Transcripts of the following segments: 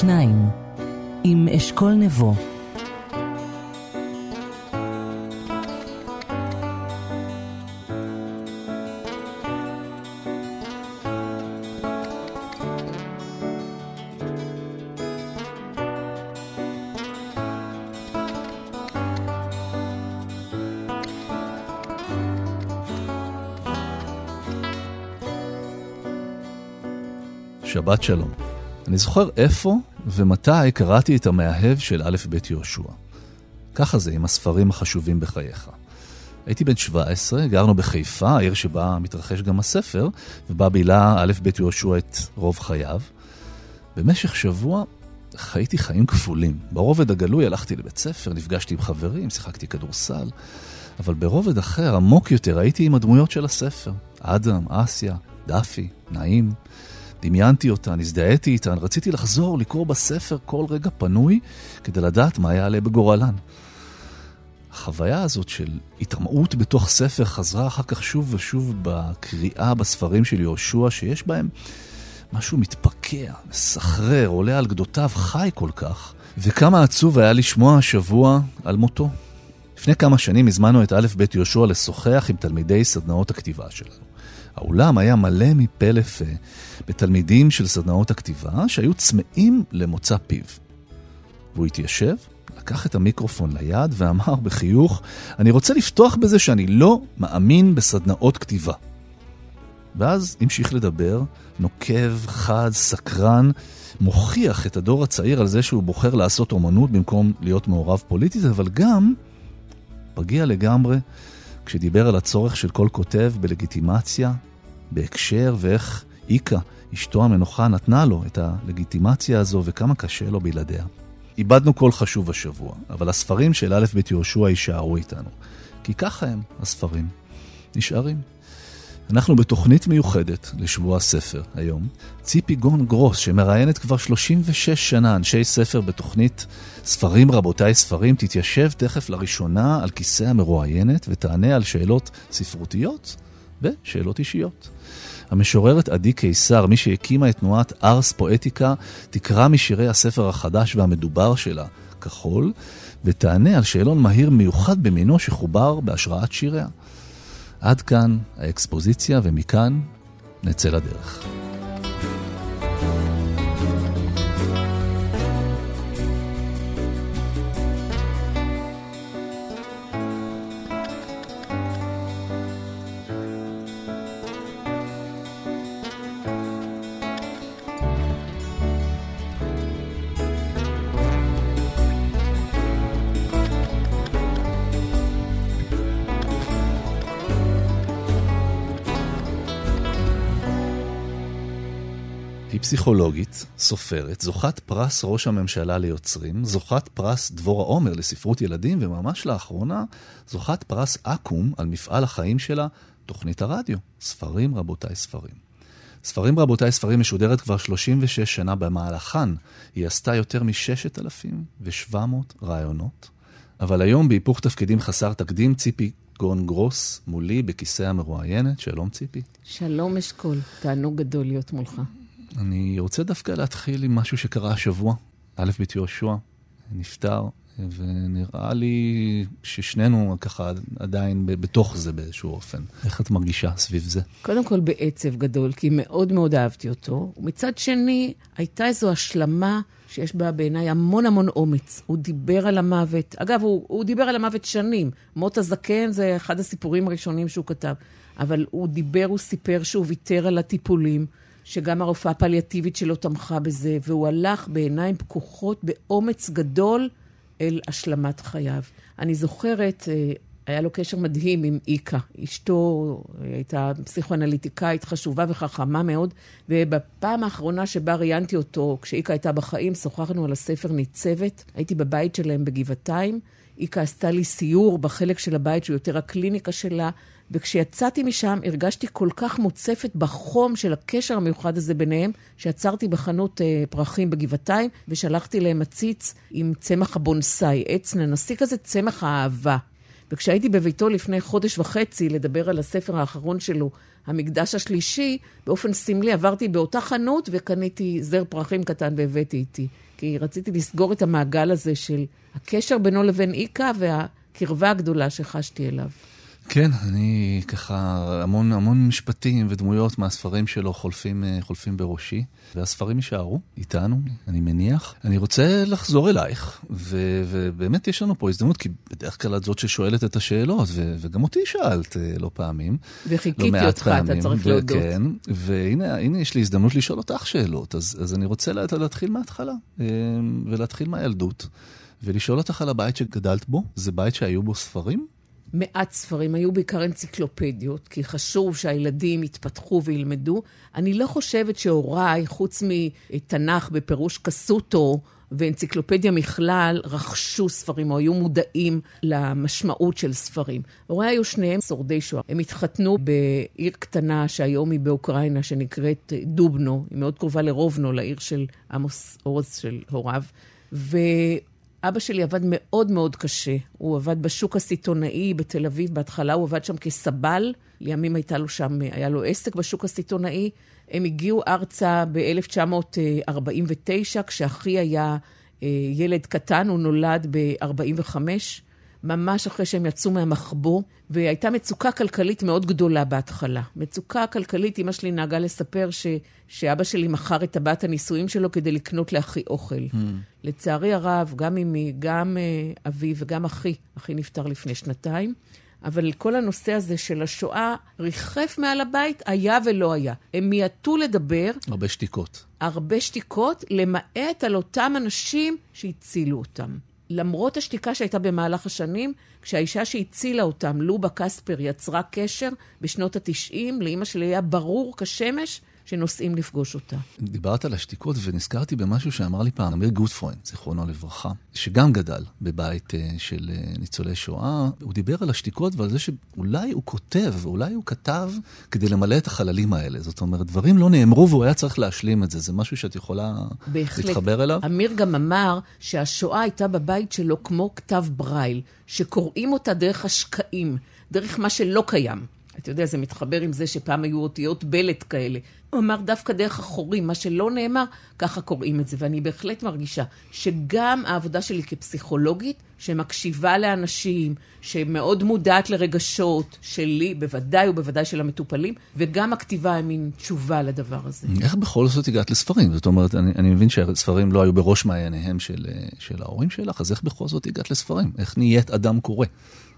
שניים, עם אשכול נבו. שבת שלום. אני זוכר איפה ומתי קראתי את המאהב של א' ב' יהושע. ככה זה עם הספרים החשובים בחייך. הייתי בן 17, גרנו בחיפה, העיר שבה מתרחש גם הספר, ובה בילה א' ב' יהושע את רוב חייו. במשך שבוע חייתי חיים כפולים. ברובד הגלוי הלכתי לבית ספר, נפגשתי עם חברים, שיחקתי כדורסל, אבל ברובד אחר, עמוק יותר, הייתי עם הדמויות של הספר. אדם, אסיה, דאפי, נעים. דמיינתי אותן, הזדהיתי איתן, רציתי לחזור, לקרוא בספר כל רגע פנוי, כדי לדעת מה יעלה בגורלן. החוויה הזאת של התרמאות בתוך ספר חזרה אחר כך שוב ושוב בקריאה בספרים של יהושע, שיש בהם משהו מתפקע, מסחרר, עולה על גדותיו, חי כל כך, וכמה עצוב היה לשמוע השבוע על מותו. לפני כמה שנים הזמנו את א' ב' יהושע לשוחח עם תלמידי סדנאות הכתיבה שלנו. האולם היה מלא מפה לפה בתלמידים של סדנאות הכתיבה שהיו צמאים למוצא פיו. והוא התיישב, לקח את המיקרופון ליד ואמר בחיוך, אני רוצה לפתוח בזה שאני לא מאמין בסדנאות כתיבה. ואז המשיך לדבר, נוקב, חד, סקרן, מוכיח את הדור הצעיר על זה שהוא בוחר לעשות אומנות במקום להיות מעורב פוליטית, אבל גם פגיע לגמרי כשדיבר על הצורך של כל כותב בלגיטימציה, בהקשר ואיך איקה, אשתו המנוחה, נתנה לו את הלגיטימציה הזו וכמה קשה לו בלעדיה. איבדנו קול חשוב השבוע, אבל הספרים של א' ב' יהושע יישארו איתנו. כי ככה הם, הספרים. נשארים. אנחנו בתוכנית מיוחדת לשבוע הספר היום. ציפי גון גרוס, שמראיינת כבר 36 שנה אנשי ספר בתוכנית ספרים רבותיי ספרים, תתיישב תכף לראשונה על כיסא המרואיינת ותענה על שאלות ספרותיות ושאלות אישיות. המשוררת עדי קיסר, מי שהקימה את תנועת ארס פואטיקה, תקרא משירי הספר החדש והמדובר שלה, כחול, ותענה על שאלון מהיר מיוחד במינו שחובר בהשראת שיריה. עד כאן האקספוזיציה, ומכאן נצא לדרך. פסיכולוגית, סופרת, זוכת פרס ראש הממשלה ליוצרים, זוכת פרס דבורה עומר לספרות ילדים, וממש לאחרונה זוכת פרס אקו"ם על מפעל החיים שלה, תוכנית הרדיו. ספרים רבותיי ספרים. ספרים רבותיי ספרים משודרת כבר 36 שנה במהלכן. היא עשתה יותר מ-6,700 רעיונות. אבל היום בהיפוך תפקידים חסר תקדים, ציפי גון גרוס מולי בכיסא המרואיינת. שלום ציפי. שלום אשכול, תענוג גדול להיות מולך. אני רוצה דווקא להתחיל עם משהו שקרה השבוע. א' ב' יהושע נפטר, ונראה לי ששנינו ככה עדיין בתוך זה באיזשהו אופן. איך את מרגישה סביב זה? קודם כל בעצב גדול, כי מאוד מאוד אהבתי אותו. ומצד שני, הייתה איזו השלמה שיש בה בעיניי המון המון אומץ. הוא דיבר על המוות. אגב, הוא, הוא דיבר על המוות שנים. מות הזקן זה אחד הסיפורים הראשונים שהוא כתב. אבל הוא דיבר, הוא סיפר שהוא ויתר על הטיפולים. שגם הרופאה הפליאטיבית שלו תמכה בזה, והוא הלך בעיניים פקוחות, באומץ גדול, אל השלמת חייו. אני זוכרת, אה, היה לו קשר מדהים עם איקה. אשתו הייתה פסיכואנליטיקאית חשובה וחכמה מאוד, ובפעם האחרונה שבה ראיינתי אותו, כשאיקה הייתה בחיים, שוחחנו על הספר ניצבת. הייתי בבית שלהם בגבעתיים. איקה עשתה לי סיור בחלק של הבית שהוא יותר הקליניקה שלה, וכשיצאתי משם הרגשתי כל כך מוצפת בחום של הקשר המיוחד הזה ביניהם, שעצרתי בחנות אה, פרחים בגבעתיים ושלחתי להם עציץ עם צמח הבונסאי, עץ ננסי כזה, צמח האהבה. וכשהייתי בביתו לפני חודש וחצי לדבר על הספר האחרון שלו, המקדש השלישי, באופן סמלי עברתי באותה חנות וקניתי זר פרחים קטן והבאתי איתי. כי רציתי לסגור את המעגל הזה של הקשר בינו לבין איקה והקרבה הגדולה שחשתי אליו. כן, אני ככה, המון המון משפטים ודמויות מהספרים שלו חולפים, אה, חולפים בראשי, והספרים יישארו איתנו, אני מניח. אני רוצה לחזור אלייך, ו, ובאמת יש לנו פה הזדמנות, כי בדרך כלל את זאת ששואלת את השאלות, ו, וגם אותי שאלת אה, לא פעמים. וחיכיתי לא אותך, פעמים, אתה צריך להודות. כן, והנה הנה, יש לי הזדמנות לשאול אותך שאלות, אז, אז אני רוצה לה, להתחיל מההתחלה, אה, ולהתחיל מהילדות. ולשאול אותך על הבית שגדלת בו, זה בית שהיו בו ספרים? מעט ספרים, היו בעיקר אנציקלופדיות, כי חשוב שהילדים יתפתחו וילמדו. אני לא חושבת שהוריי, חוץ מתנ"ך בפירוש קסוטו ואנציקלופדיה מכלל, רכשו ספרים או היו מודעים למשמעות של ספרים. הוריי היו שניהם שורדי שואה. הם התחתנו בעיר קטנה שהיום היא באוקראינה, שנקראת דובנו, היא מאוד קרובה לרובנו, לעיר של עמוס אורז של הוריו. אבא שלי עבד מאוד מאוד קשה. הוא עבד בשוק הסיטונאי בתל אביב, בהתחלה הוא עבד שם כסבל, לימים הייתה לו שם, היה לו עסק בשוק הסיטונאי. הם הגיעו ארצה ב-1949, כשאחי היה אה, ילד קטן, הוא נולד ב-45. ממש אחרי שהם יצאו מהמחבוא, והייתה מצוקה כלכלית מאוד גדולה בהתחלה. מצוקה כלכלית, אמא שלי נהגה לספר ש, שאבא שלי מכר את טבעת הנישואים שלו כדי לקנות לאחי אוכל. Mm. לצערי הרב, גם אמי, גם uh, אבי וגם אחי, אחי נפטר לפני שנתיים, אבל כל הנושא הזה של השואה ריחף מעל הבית, היה ולא היה. הם מיעטו לדבר. הרבה שתיקות. הרבה שתיקות, למעט על אותם אנשים שהצילו אותם. למרות השתיקה שהייתה במהלך השנים, כשהאישה שהצילה אותם, לובה קספר, יצרה קשר בשנות התשעים, לאימא שלי היה ברור כשמש שנוסעים לפגוש אותה. דיברת על השתיקות ונזכרתי במשהו שאמר לי פעם אמיר גוטפרוין, זיכרונו לברכה, שגם גדל בבית uh, של uh, ניצולי שואה. הוא דיבר על השתיקות ועל זה שאולי הוא כותב, אולי הוא כתב כדי למלא את החללים האלה. זאת אומרת, דברים לא נאמרו והוא היה צריך להשלים את זה. זה משהו שאת יכולה בהחלט. להתחבר אליו? אמיר גם אמר שהשואה הייתה בבית שלו כמו כתב ברייל, שקוראים אותה דרך השקעים, דרך מה שלא קיים. אתה יודע, זה מתחבר עם זה שפעם היו אותיות בלט כאלה. הוא אמר דווקא דרך החורים, מה שלא נאמר, ככה קוראים את זה. ואני בהחלט מרגישה שגם העבודה שלי כפסיכולוגית, שמקשיבה לאנשים, שמאוד מודעת לרגשות שלי, בוודאי ובוודאי של המטופלים, וגם הכתיבה היא מין תשובה לדבר הזה. איך בכל זאת הגעת לספרים? זאת אומרת, אני, אני מבין שהספרים לא היו בראש מעייניהם של, של ההורים שלך, אז איך בכל זאת הגעת לספרים? איך נהיית אדם קורא?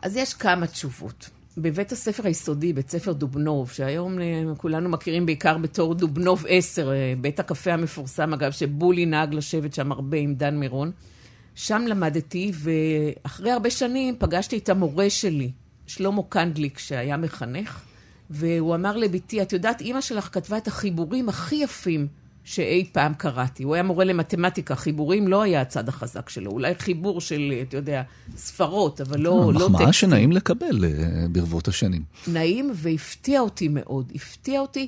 אז יש כמה תשובות. בבית הספר היסודי, בית ספר דובנוב, שהיום אה, כולנו מכירים בעיקר בתור דובנוב 10, אה, בית הקפה המפורסם, אגב, שבולי נהג לשבת שם הרבה עם דן מירון. שם למדתי, ואחרי הרבה שנים פגשתי את המורה שלי, שלמה קנדליק, שהיה מחנך, והוא אמר לבתי, את יודעת, אימא שלך כתבה את החיבורים הכי יפים שאי פעם קראתי. הוא היה מורה למתמטיקה, חיבורים לא היה הצד החזק שלו. אולי חיבור של, אתה יודע, ספרות, אבל לא, לא טקסטים. מחמאה שנעים לקבל אה, ברבות השנים. נעים והפתיע אותי מאוד. הפתיע אותי,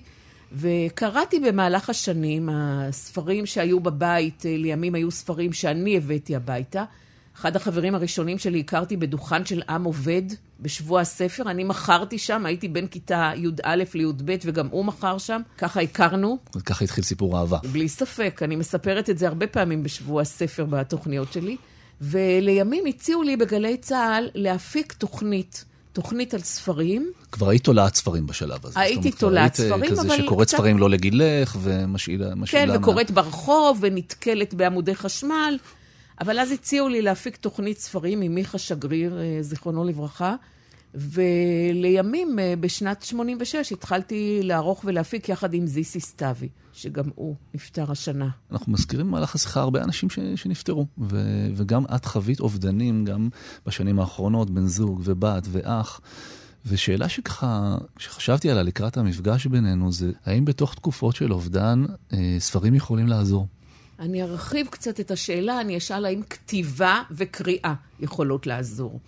וקראתי במהלך השנים, הספרים שהיו בבית, אה, לימים היו ספרים שאני הבאתי הביתה. אחד החברים הראשונים שלי הכרתי בדוכן של עם עובד בשבוע הספר. אני מכרתי שם, הייתי בין כיתה י"א לי"ב וגם הוא מכר שם. ככה הכרנו. וככה התחיל סיפור אהבה. בלי ספק. אני מספרת את זה הרבה פעמים בשבוע הספר בתוכניות שלי. ולימים הציעו לי בגלי צה"ל להפיק תוכנית. תוכנית על ספרים. כבר היית תולעת ספרים בשלב הזה. הייתי תולעת ספרים, אבל... כזה שקוראת קצת... ספרים לא לגילך ומשאילה... כן, וקוראת מה... ברחוב ונתקלת בעמודי חשמל. אבל אז הציעו לי להפיק תוכנית ספרים עם מיכה שגריר, אה, זיכרונו לברכה, ולימים, אה, בשנת 86, התחלתי לערוך ולהפיק יחד עם זיסי סתיוי, שגם הוא נפטר השנה. אנחנו מזכירים במהלך השיחה הרבה אנשים ש... שנפטרו, ו... וגם את חווית אובדנים, גם בשנים האחרונות, בן זוג ובת ואח. ושאלה שככה, כשחשבתי עליה לקראת המפגש בינינו, זה האם בתוך תקופות של אובדן, אה, ספרים יכולים לעזור? אני ארחיב קצת את השאלה, אני אשאל האם כתיבה וקריאה יכולות לעזור.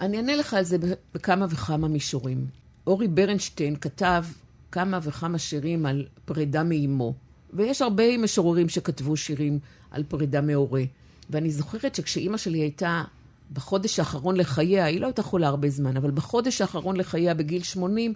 אני אענה לך על זה בכמה וכמה מישורים. אורי ברנשטיין כתב כמה וכמה שירים על פרידה מאימו, ויש הרבה משוררים שכתבו שירים על פרידה מהורה. ואני זוכרת שכשאימא שלי הייתה בחודש האחרון לחייה, היא לא הייתה חולה הרבה זמן, אבל בחודש האחרון לחייה, בגיל 80,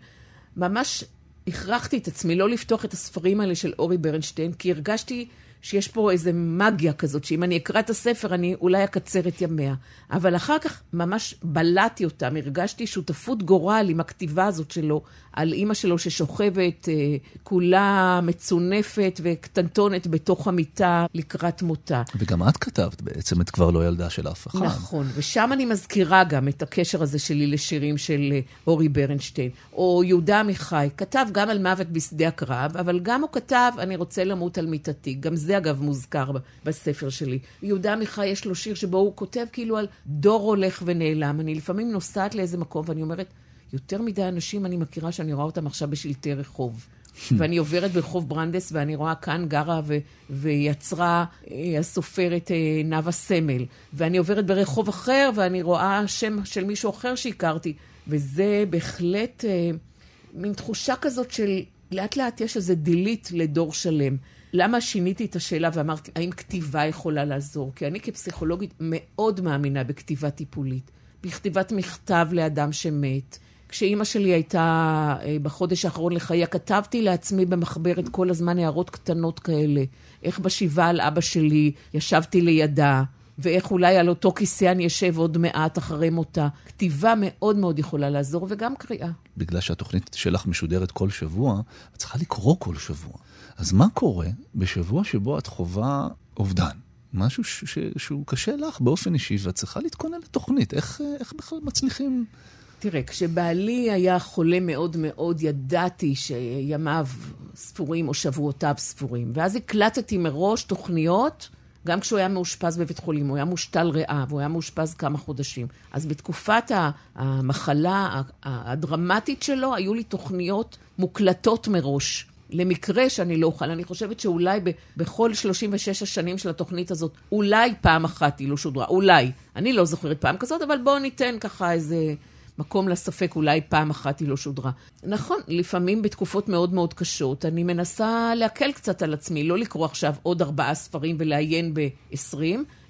ממש הכרחתי את עצמי לא לפתוח את הספרים האלה של אורי ברנשטיין, כי הרגשתי שיש פה איזה מגיה כזאת, שאם אני אקרא את הספר, אני אולי אקצר את ימיה. אבל אחר כך ממש בלעתי אותם, הרגשתי שותפות גורל עם הכתיבה הזאת שלו, על אימא שלו ששוכבת אה, כולה מצונפת וקטנטונת בתוך המיטה לקראת מותה. וגם את כתבת בעצם את כבר לא ילדה של אף אחד. נכון, ושם אני מזכירה גם את הקשר הזה שלי לשירים של אה, אורי ברנשטיין. או יהודה עמיחי, כתב גם על מוות בשדה הקרב, אבל גם הוא כתב, אני רוצה למות על מיטתי. גם זה אגב מוזכר בספר שלי. יהודה עמיחי יש לו שיר שבו הוא כותב כאילו על דור הולך ונעלם. אני לפעמים נוסעת לאיזה מקום ואני אומרת, יותר מדי אנשים אני מכירה שאני רואה אותם עכשיו בשלטי רחוב. ואני עוברת ברחוב ברנדס ואני רואה כאן גרה ו- ויצרה אה, הסופרת אה, נאוה סמל. ואני עוברת ברחוב אחר ואני רואה שם של מישהו אחר שהכרתי. וזה בהחלט אה, מין תחושה כזאת של לאט לאט יש איזה דילית לדור שלם. למה שיניתי את השאלה ואמרתי, האם כתיבה יכולה לעזור? כי אני כפסיכולוגית מאוד מאמינה בכתיבה טיפולית, בכתיבת מכתב לאדם שמת. כשאימא שלי הייתה אה, בחודש האחרון לחייה, כתבתי לעצמי במחברת כל הזמן הערות קטנות כאלה. איך בשבעה על אבא שלי ישבתי לידה, ואיך אולי על אותו כיסא אני אשב עוד מעט אחרי מותה. כתיבה מאוד מאוד יכולה לעזור, וגם קריאה. בגלל שהתוכנית שלך משודרת כל שבוע, את צריכה לקרוא כל שבוע. אז מה קורה בשבוע שבו את חווה אובדן? משהו ש- ש- שהוא קשה לך באופן אישי, ואת צריכה להתכונן לתוכנית. איך, איך בכלל מצליחים... תראה, כשבעלי היה חולה מאוד מאוד, ידעתי שימיו ספורים או שבועותיו ספורים. ואז הקלטתי מראש תוכניות, גם כשהוא היה מאושפז בבית חולים, הוא היה מושתל ריאה, והוא היה מאושפז כמה חודשים. אז בתקופת המחלה הדרמטית שלו, היו לי תוכניות מוקלטות מראש. למקרה שאני לא אוכל. אני חושבת שאולי ב- בכל 36 השנים של התוכנית הזאת, אולי פעם אחת היא לא שודרה. אולי. אני לא זוכרת פעם כזאת, אבל בואו ניתן ככה איזה מקום לספק, אולי פעם אחת היא לא שודרה. נכון, לפעמים בתקופות מאוד מאוד קשות, אני מנסה להקל קצת על עצמי, לא לקרוא עכשיו עוד ארבעה ספרים ולעיין ב-20,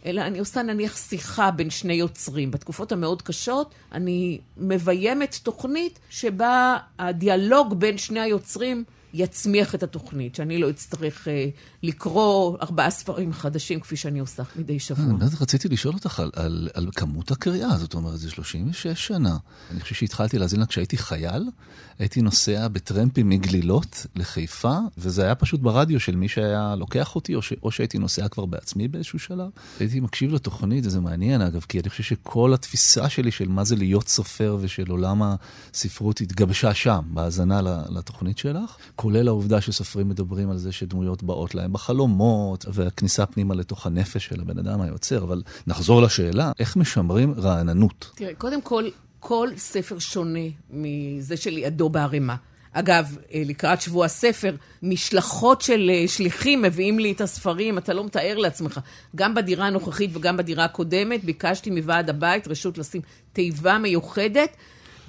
אלא אני עושה נניח שיחה בין שני יוצרים. בתקופות המאוד קשות, אני מביימת תוכנית שבה הדיאלוג בין שני היוצרים יצמיח את התוכנית, שאני לא אצטרך אה, לקרוא ארבעה ספרים חדשים כפי שאני עושה מדי שבוע. אני באמת רציתי לשאול אותך על, על, על כמות הקריאה, זאת אומרת, זה 36 שנה. אני חושב שהתחלתי להאזין לה כשהייתי חייל, הייתי נוסע בטרמפים מגלילות לחיפה, וזה היה פשוט ברדיו של מי שהיה לוקח אותי, או, ש, או שהייתי נוסע כבר בעצמי באיזשהו שלב. הייתי מקשיב לתוכנית, וזה מעניין אגב, כי אני חושב שכל התפיסה שלי של מה זה להיות סופר ושל עולם הספרות התגבשה שם, בהאזנה לתוכנית שלך. כולל העובדה שסופרים מדברים על זה שדמויות באות להם בחלומות, והכניסה פנימה לתוך הנפש של הבן אדם היוצר. אבל נחזור לשאלה, איך משמרים רעננות? תראה, קודם כל, כל ספר שונה מזה שלידו בערימה. אגב, לקראת שבוע הספר, משלחות של שליחים מביאים לי את הספרים, אתה לא מתאר לעצמך. גם בדירה הנוכחית וגם בדירה הקודמת, ביקשתי מוועד הבית רשות לשים תיבה מיוחדת.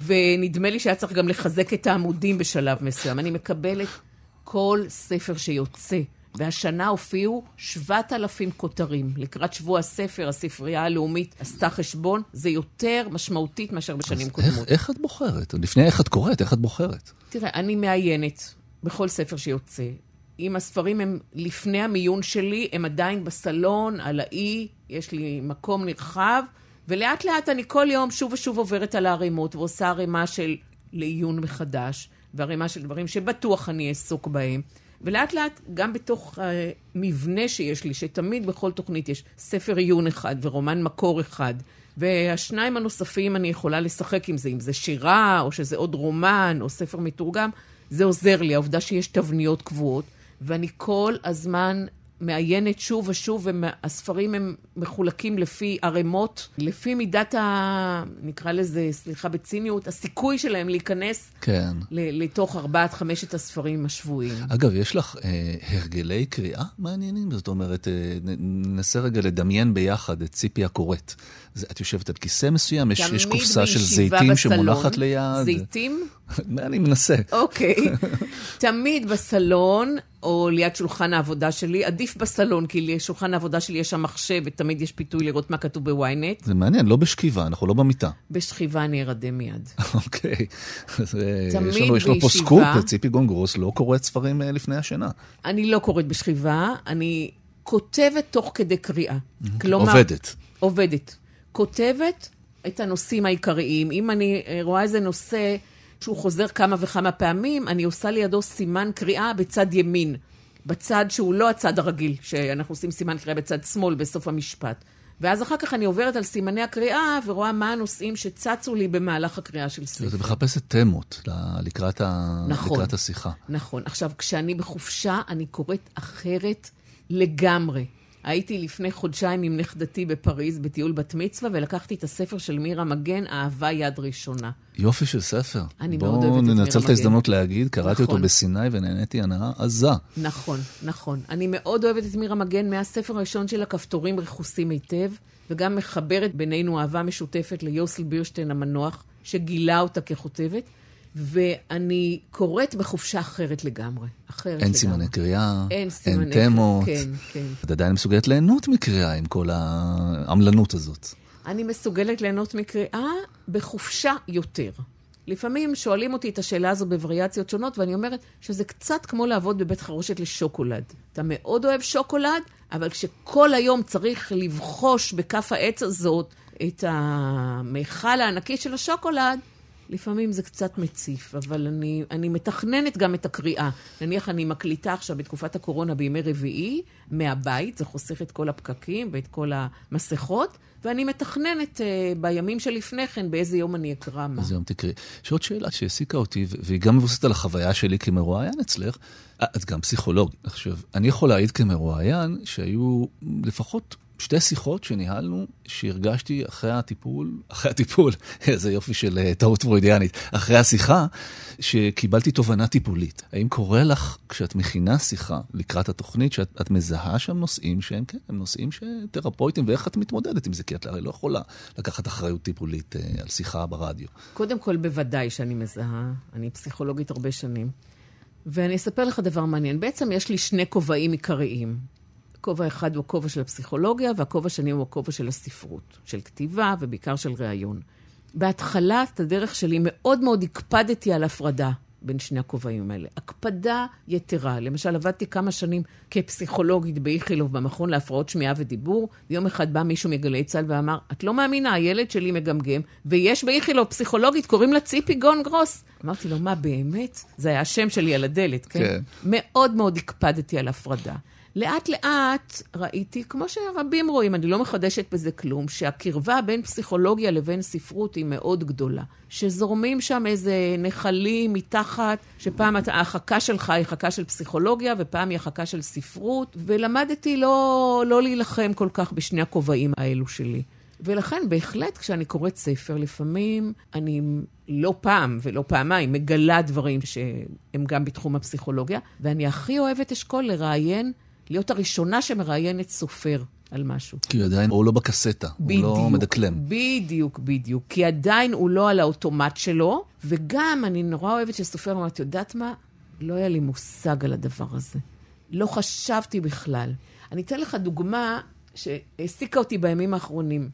ונדמה לי שהיה צריך גם לחזק את העמודים בשלב מסוים. אני מקבלת כל ספר שיוצא, והשנה הופיעו 7,000 כותרים. לקראת שבוע הספר, הספרייה הלאומית עשתה חשבון, זה יותר משמעותית מאשר בשנים קודמות. איך, איך את בוחרת? לפני איך את קוראת, איך את בוחרת? תראה, אני מעיינת בכל ספר שיוצא. אם הספרים הם לפני המיון שלי, הם עדיין בסלון, על האי, יש לי מקום נרחב. ולאט לאט אני כל יום שוב ושוב עוברת על הערימות ועושה ערימה של לעיון מחדש, וערימה של דברים שבטוח אני אעסוק בהם. ולאט לאט, גם בתוך המבנה uh, שיש לי, שתמיד בכל תוכנית יש ספר עיון אחד ורומן מקור אחד, והשניים הנוספים אני יכולה לשחק עם זה, אם זה שירה, או שזה עוד רומן, או ספר מתורגם, זה עוזר לי, העובדה שיש תבניות קבועות, ואני כל הזמן מעיינת שוב ושוב, והספרים הם מחולקים לפי ערימות, לפי מידת ה... נקרא לזה, סליחה בציניות, הסיכוי שלהם להיכנס כן. לתוך ארבעת, חמשת הספרים השבועיים. אגב, יש לך אה, הרגלי קריאה מעניינים? זאת אומרת, אה, ננסה רגע לדמיין ביחד את ציפי הקוראת. את יושבת על כיסא מסוים, יש, יש קופסה של זיתים בסלון, שמונחת ליד. זיתים? אני מנסה. אוקיי. תמיד בסלון, או ליד שולחן העבודה שלי, עדיף בסלון, כי לשולחן העבודה שלי יש שם מחשב, ותמיד תמיד יש פיתוי לראות מה כתוב בוויינט. זה מעניין, לא בשכיבה, אנחנו לא במיטה. בשכיבה אני ארדם מיד. אוקיי. אז, אה, תמיד יש לנו, יש לנו פה בישיבה. סקופ, ציפי גון גרוס לא קוראת ספרים אה, לפני השינה. אני לא קוראת בשכיבה, אני כותבת תוך כדי קריאה. כלומר... עובדת. עובדת. כותבת את הנושאים העיקריים. אם אני אה, רואה איזה נושא שהוא חוזר כמה וכמה פעמים, אני עושה לידו סימן קריאה בצד ימין. בצד שהוא לא הצד הרגיל, שאנחנו עושים סימן קריאה בצד שמאל בסוף המשפט. ואז אחר כך אני עוברת על סימני הקריאה ורואה מה הנושאים שצצו לי במהלך הקריאה של ספר. זה מחפשת תמות לקראת, ה... נכון. לקראת השיחה. נכון. עכשיו, כשאני בחופשה, אני קוראת אחרת לגמרי. הייתי לפני חודשיים עם נכדתי בפריז בטיול בת מצווה, ולקחתי את הספר של מירה מגן, אהבה יד ראשונה. יופי של ספר. אני מאוד אוהבת את בואו מירה ננצל את מגן. ההזדמנות להגיד, קראתי אותו נכון. בסיני ונהניתי הנאה עזה. נכון, נכון. אני מאוד אוהבת את מירה מגן מהספר הראשון של הכפתורים רכוסים היטב, וגם מחברת בינינו אהבה משותפת ליוסל בירשטיין המנוח, שגילה אותה ככותבת, ואני קוראת בחופשה אחרת לגמרי. אחרת אין לגמרי. סימני קריאה, אין סימני אין תמות. כן, כן. את עדיין מסוגלת ליהנות מקריאה עם כל העמלנות הזאת. אני מסוגלת ליהנות מקריאה בחופשה יותר. לפעמים שואלים אותי את השאלה הזו בווריאציות שונות, ואני אומרת שזה קצת כמו לעבוד בבית חרושת לשוקולד. אתה מאוד אוהב שוקולד, אבל כשכל היום צריך לבחוש בכף העץ הזאת את המכל הענקי של השוקולד, לפעמים זה קצת מציף, אבל אני, אני מתכננת גם את הקריאה. נניח אני מקליטה עכשיו בתקופת הקורונה בימי רביעי, מהבית, זה חוסך את כל הפקקים ואת כל המסכות, ואני מתכננת uh, בימים שלפני כן באיזה יום אני אקרא מה. איזה יום תקראי. יש עוד שאלה שהעסיקה אותי, והיא גם מבוססת על החוויה שלי כמרואיין אצלך. אה, את גם פסיכולוגית. עכשיו, אני יכול להעיד כמרואיין שהיו לפחות שתי שיחות שניהלנו, שהרגשתי אחרי הטיפול, אחרי הטיפול, איזה יופי של אה, טעות פרוידיאנית, אחרי השיחה, שקיבלתי תובנה טיפולית. האם קורה לך, כשאת מכינה שיחה לקראת התוכנית, שאת את מזהה שם נושאים שהם, כן, הם נושאים שתרפויטיים, ואיך את מתמודדת עם זה? כי את הרי לא יכולה לקחת אחריות טיפולית אה, על שיחה ברדיו. קודם כל, בוודאי שאני מזהה. אני פסיכולוגית הרבה שנים. ואני אספר לך דבר מעניין. בעצם יש לי שני כובעים עיקריים. כובע אחד הוא הכובע של הפסיכולוגיה, והכובע השני הוא הכובע של הספרות, של כתיבה ובעיקר של ראיון. בהתחלה, את הדרך שלי, מאוד מאוד הקפדתי על הפרדה בין שני הכובעים האלה. הקפדה יתרה. למשל, עבדתי כמה שנים כפסיכולוגית באיכילוב במכון להפרעות שמיעה ודיבור, ויום אחד בא מישהו מגלי צה"ל ואמר, את לא מאמינה, הילד שלי מגמגם, ויש באיכילוב פסיכולוגית, קוראים לה ציפי גון גרוס. אמרתי לו, מה, באמת? זה היה השם שלי על הדלת, כן? כן. מאוד מאוד הקפדתי על הפרדה. לאט לאט ראיתי, כמו שרבים רואים, אני לא מחדשת בזה כלום, שהקרבה בין פסיכולוגיה לבין ספרות היא מאוד גדולה. שזורמים שם איזה נחלים מתחת, שפעם ההחקה שלך היא החקה של פסיכולוגיה, ופעם היא החקה של ספרות, ולמדתי לא, לא להילחם כל כך בשני הכובעים האלו שלי. ולכן בהחלט כשאני קוראת ספר, לפעמים אני לא פעם ולא פעמיים מגלה דברים שהם גם בתחום הפסיכולוגיה, ואני הכי אוהבת אשכול לראיין, להיות הראשונה שמראיינת סופר על משהו. כי עדיין, הוא לא בקסטה, הוא לא מדקלם. בדיוק, בדיוק. כי עדיין הוא לא על האוטומט שלו, וגם אני נורא אוהבת שסופר אמר, את יודעת מה? לא היה לי מושג על הדבר הזה. לא חשבתי בכלל. אני אתן לך דוגמה שהעסיקה אותי בימים האחרונים.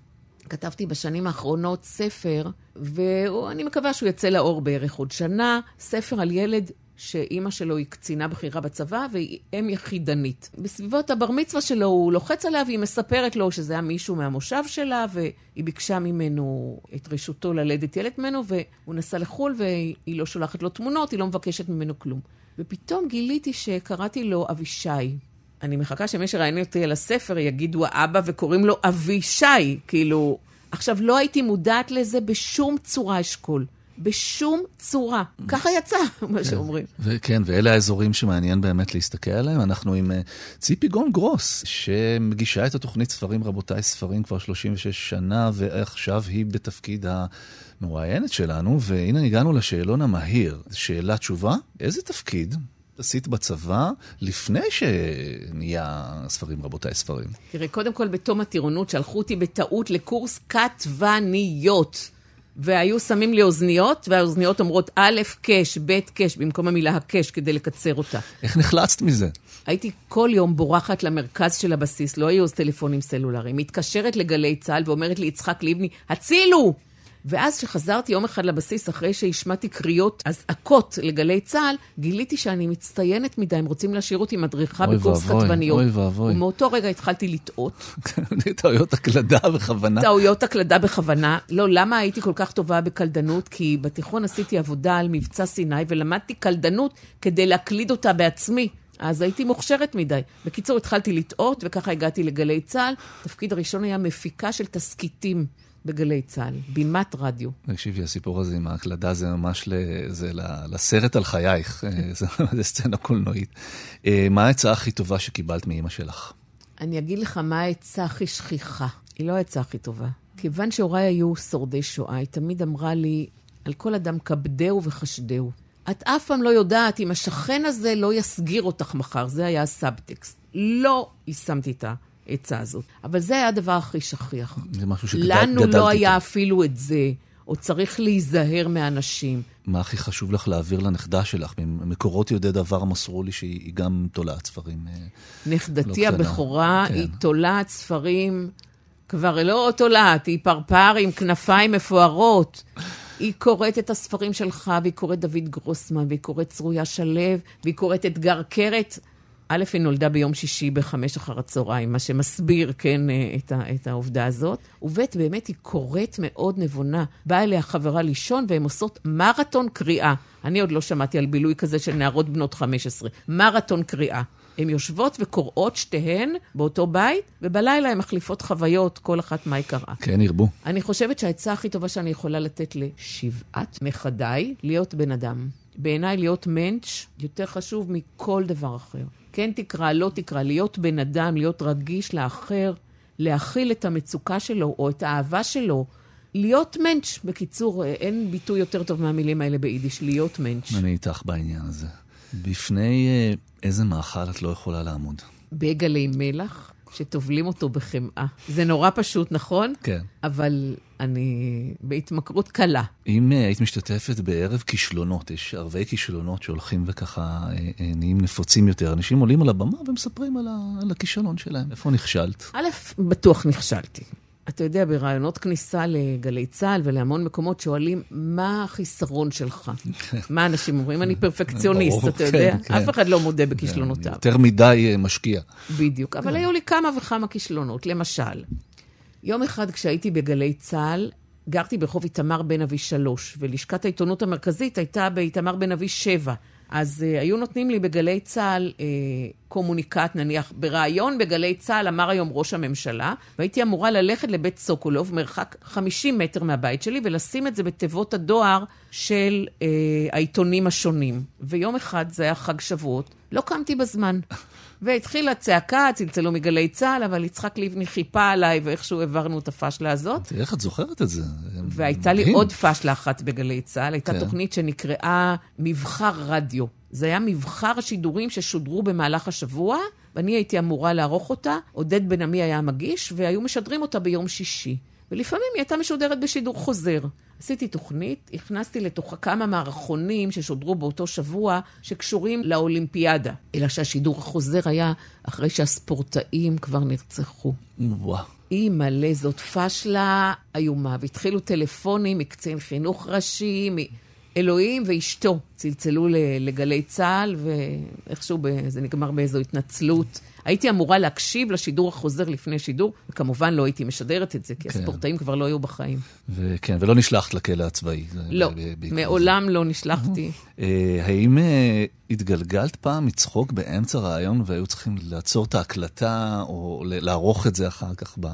כתבתי בשנים האחרונות ספר, ואני מקווה שהוא יצא לאור בערך עוד שנה, ספר על ילד שאימא שלו היא קצינה בכירה בצבא והיא אם יחידנית. בסביבות הבר מצווה שלו הוא לוחץ עליה והיא מספרת לו שזה היה מישהו מהמושב שלה והיא ביקשה ממנו את רשותו ללדת ילד ממנו והוא נסע לחו"ל והיא לא שולחת לו תמונות, היא לא מבקשת ממנו כלום. ופתאום גיליתי שקראתי לו אבישי. אני מחכה שמי שראיין אותי על הספר יגידו האבא וקוראים לו אבישי, כאילו... עכשיו, לא הייתי מודעת לזה בשום צורה אשכול. בשום צורה. ככה יצא, מה שאומרים. וכן, ואלה האזורים שמעניין באמת להסתכל עליהם. אנחנו עם אה, ציפי גון גרוס, שמגישה את התוכנית ספרים רבותיי ספרים כבר 36 שנה, ועכשיו היא בתפקיד המרואיינת שלנו, והנה הגענו לשאלון המהיר. שאלה תשובה, איזה תפקיד עשית בצבא לפני שנהיה ספרים רבותיי ספרים? תראה, קודם כל, בתום הטירונות שלחו אותי בטעות לקורס כתבניות. והיו שמים לי אוזניות, והאוזניות אומרות א', קש, ב', קש, במקום המילה הקש, כדי לקצר אותה. איך נחלצת מזה? הייתי כל יום בורחת למרכז של הבסיס, לא היו אז טלפונים סלולריים, מתקשרת לגלי צה"ל ואומרת לי, יצחק לבני, הצילו! ואז כשחזרתי יום אחד לבסיס, אחרי שהשמעתי קריאות אזעקות לגלי צה"ל, גיליתי שאני מצטיינת מדי, הם רוצים להשאיר אותי מדריכה בקורס ואבוי, כתבניות. אוי ואבוי. ומאותו רגע התחלתי לטעות. טעויות הקלדה בכוונה. טעויות הקלדה בכוונה. לא, למה הייתי כל כך טובה בקלדנות? כי בתיכון עשיתי עבודה על מבצע סיני ולמדתי קלדנות כדי להקליד אותה בעצמי. אז הייתי מוכשרת מדי. בקיצור, התחלתי לטעות, וככה הגעתי לגלי צה"ל. התפקיד הראשון היה מפיקה של תסכיתים בגלי צה"ל, בימת רדיו. תקשיבי, הסיפור הזה עם ההקלדה זה ממש ל, זה ל- לסרט על חייך, אה, זה, זה סצנה קולנועית. אה, מה העצה הכי טובה שקיבלת מאימא שלך? אני אגיד לך מה העצה הכי שכיחה. היא לא העצה הכי טובה. כיוון שהוריי היו שורדי שואה, היא תמיד אמרה לי, על כל אדם כבדהו וחשדהו. את אף פעם לא יודעת אם השכן הזה לא יסגיר אותך מחר, זה היה הסאבטקסט. לא יישמתי את העצה הזאת. אבל זה היה הדבר הכי שכיח. זה משהו שגדלת לנו איתו. לא היה אפילו את זה, או צריך להיזהר מאנשים. מה הכי חשוב לך להעביר לנכדה שלך? ממקורות יודעי דבר מסרו לי שהיא גם תולעת ספרים. אה, לא נכדתי קטנה. הבכורה כן. היא תולעת ספרים, כבר לא תולעת, היא פרפר עם כנפיים מפוארות. היא קוראת את הספרים שלך, והיא קוראת דוד גרוסמן, והיא קוראת צרויה שלו, והיא קוראת אתגר קרת. א', היא נולדה ביום שישי בחמש אחר הצהריים, מה שמסביר, כן, אה, את, ה, את העובדה הזאת. וב', באמת היא קוראת מאוד נבונה. באה אליה חברה לישון, והן עושות מרתון קריאה. אני עוד לא שמעתי על בילוי כזה של נערות בנות 15. מרתון קריאה. הן יושבות וקוראות שתיהן באותו בית, ובלילה הן מחליפות חוויות, כל אחת מה היא קראה. כן, ירבו. אני חושבת שהעצה הכי טובה שאני יכולה לתת לשבעת נכדיי, להיות בן אדם. בעיניי להיות מענץ' יותר חשוב מכל דבר אחר. כן תקרא, לא תקרא, להיות בן אדם, להיות רגיש לאחר, להכיל את המצוקה שלו או את האהבה שלו. להיות מענץ', בקיצור, אין ביטוי יותר טוב מהמילים האלה ביידיש, להיות מענץ'. אני איתך בעניין הזה. בפני אה, איזה מאכל את לא יכולה לעמוד? בגלי מלח, שטובלים אותו בחמאה. זה נורא פשוט, נכון? כן. אבל אני בהתמכרות קלה. אם אה, היית משתתפת בערב כישלונות, יש ערבי כישלונות שהולכים וככה אה, אה, נהיים נפוצים יותר. אנשים עולים על הבמה ומספרים על, ה, על הכישלון שלהם. איפה נכשלת? א', בטוח נכשלתי. אתה יודע, ברעיונות כניסה לגלי צה"ל ולהמון מקומות שואלים, מה החיסרון שלך? מה אנשים אומרים? אני פרפקציוניסט, אתה כן, יודע? כן. אף אחד לא מודה בכישלונותיו. יותר מדי משקיע. בדיוק. אבל היו לי כמה וכמה כישלונות. למשל, יום אחד כשהייתי בגלי צה"ל, גרתי ברחוב איתמר בן אבי שלוש, ולשכת העיתונות המרכזית הייתה באיתמר בן אבי שבע. אז uh, היו נותנים לי בגלי צה"ל uh, קומוניקט, נניח, בריאיון בגלי צה"ל אמר היום ראש הממשלה, והייתי אמורה ללכת לבית סוקולוב, מרחק 50 מטר מהבית שלי, ולשים את זה בתיבות הדואר של uh, העיתונים השונים. ויום אחד, זה היה חג שבועות, לא קמתי בזמן. והתחילה צעקה, צלצלו מגלי צה"ל, אבל יצחק לבני חיפה עליי, ואיכשהו העברנו את הפשלה הזאת. תראי איך את זוכרת את זה. והייתה לי. עוד פשלה אחת בגלי צה"ל, הייתה כן. תוכנית שנקראה מבחר רדיו. זה היה מבחר השידורים ששודרו במהלך השבוע, ואני הייתי אמורה לערוך אותה, עודד בן עמי היה המגיש, והיו משדרים אותה ביום שישי. ולפעמים היא הייתה משודרת בשידור חוזר. עשיתי תוכנית, הכנסתי לתוכה כמה מערכונים ששודרו באותו שבוע, שקשורים לאולימפיאדה. אלא שהשידור החוזר היה אחרי שהספורטאים כבר נרצחו. וואו. אימא'לה, זאת פשלה איומה. והתחילו טלפונים מקצין חינוך ראשי, מאלוהים ואשתו. צלצלו לגלי צה"ל, ואיכשהו זה נגמר באיזו התנצלות. הייתי אמורה להקשיב לשידור החוזר לפני שידור, וכמובן לא הייתי משדרת את זה, כי כן. הספורטאים כבר לא היו בחיים. וכן, ולא נשלחת לכלא הצבאי. זה לא, ב- ב- בעקבות מעולם לא נשלחתי. זה. אה, האם אה, התגלגלת פעם מצחוק באמצע ראיון והיו צריכים לעצור את ההקלטה, או לערוך את זה אחר כך ב...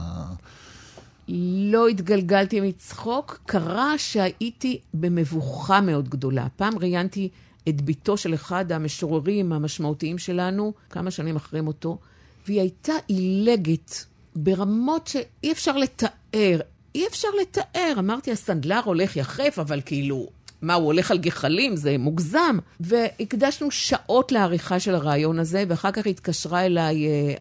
לא התגלגלתי מצחוק, קרה שהייתי במבוכה מאוד גדולה. פעם ראיינתי את בתו של אחד המשוררים המשמעותיים שלנו, כמה שנים אחרי מותו, והיא הייתה עילגת ברמות שאי אפשר לתאר. אי אפשר לתאר. אמרתי, הסנדלר הולך יחף, אבל כאילו, מה, הוא הולך על גחלים? זה מוגזם. והקדשנו שעות לעריכה של הרעיון הזה, ואחר כך התקשרה אליי אה,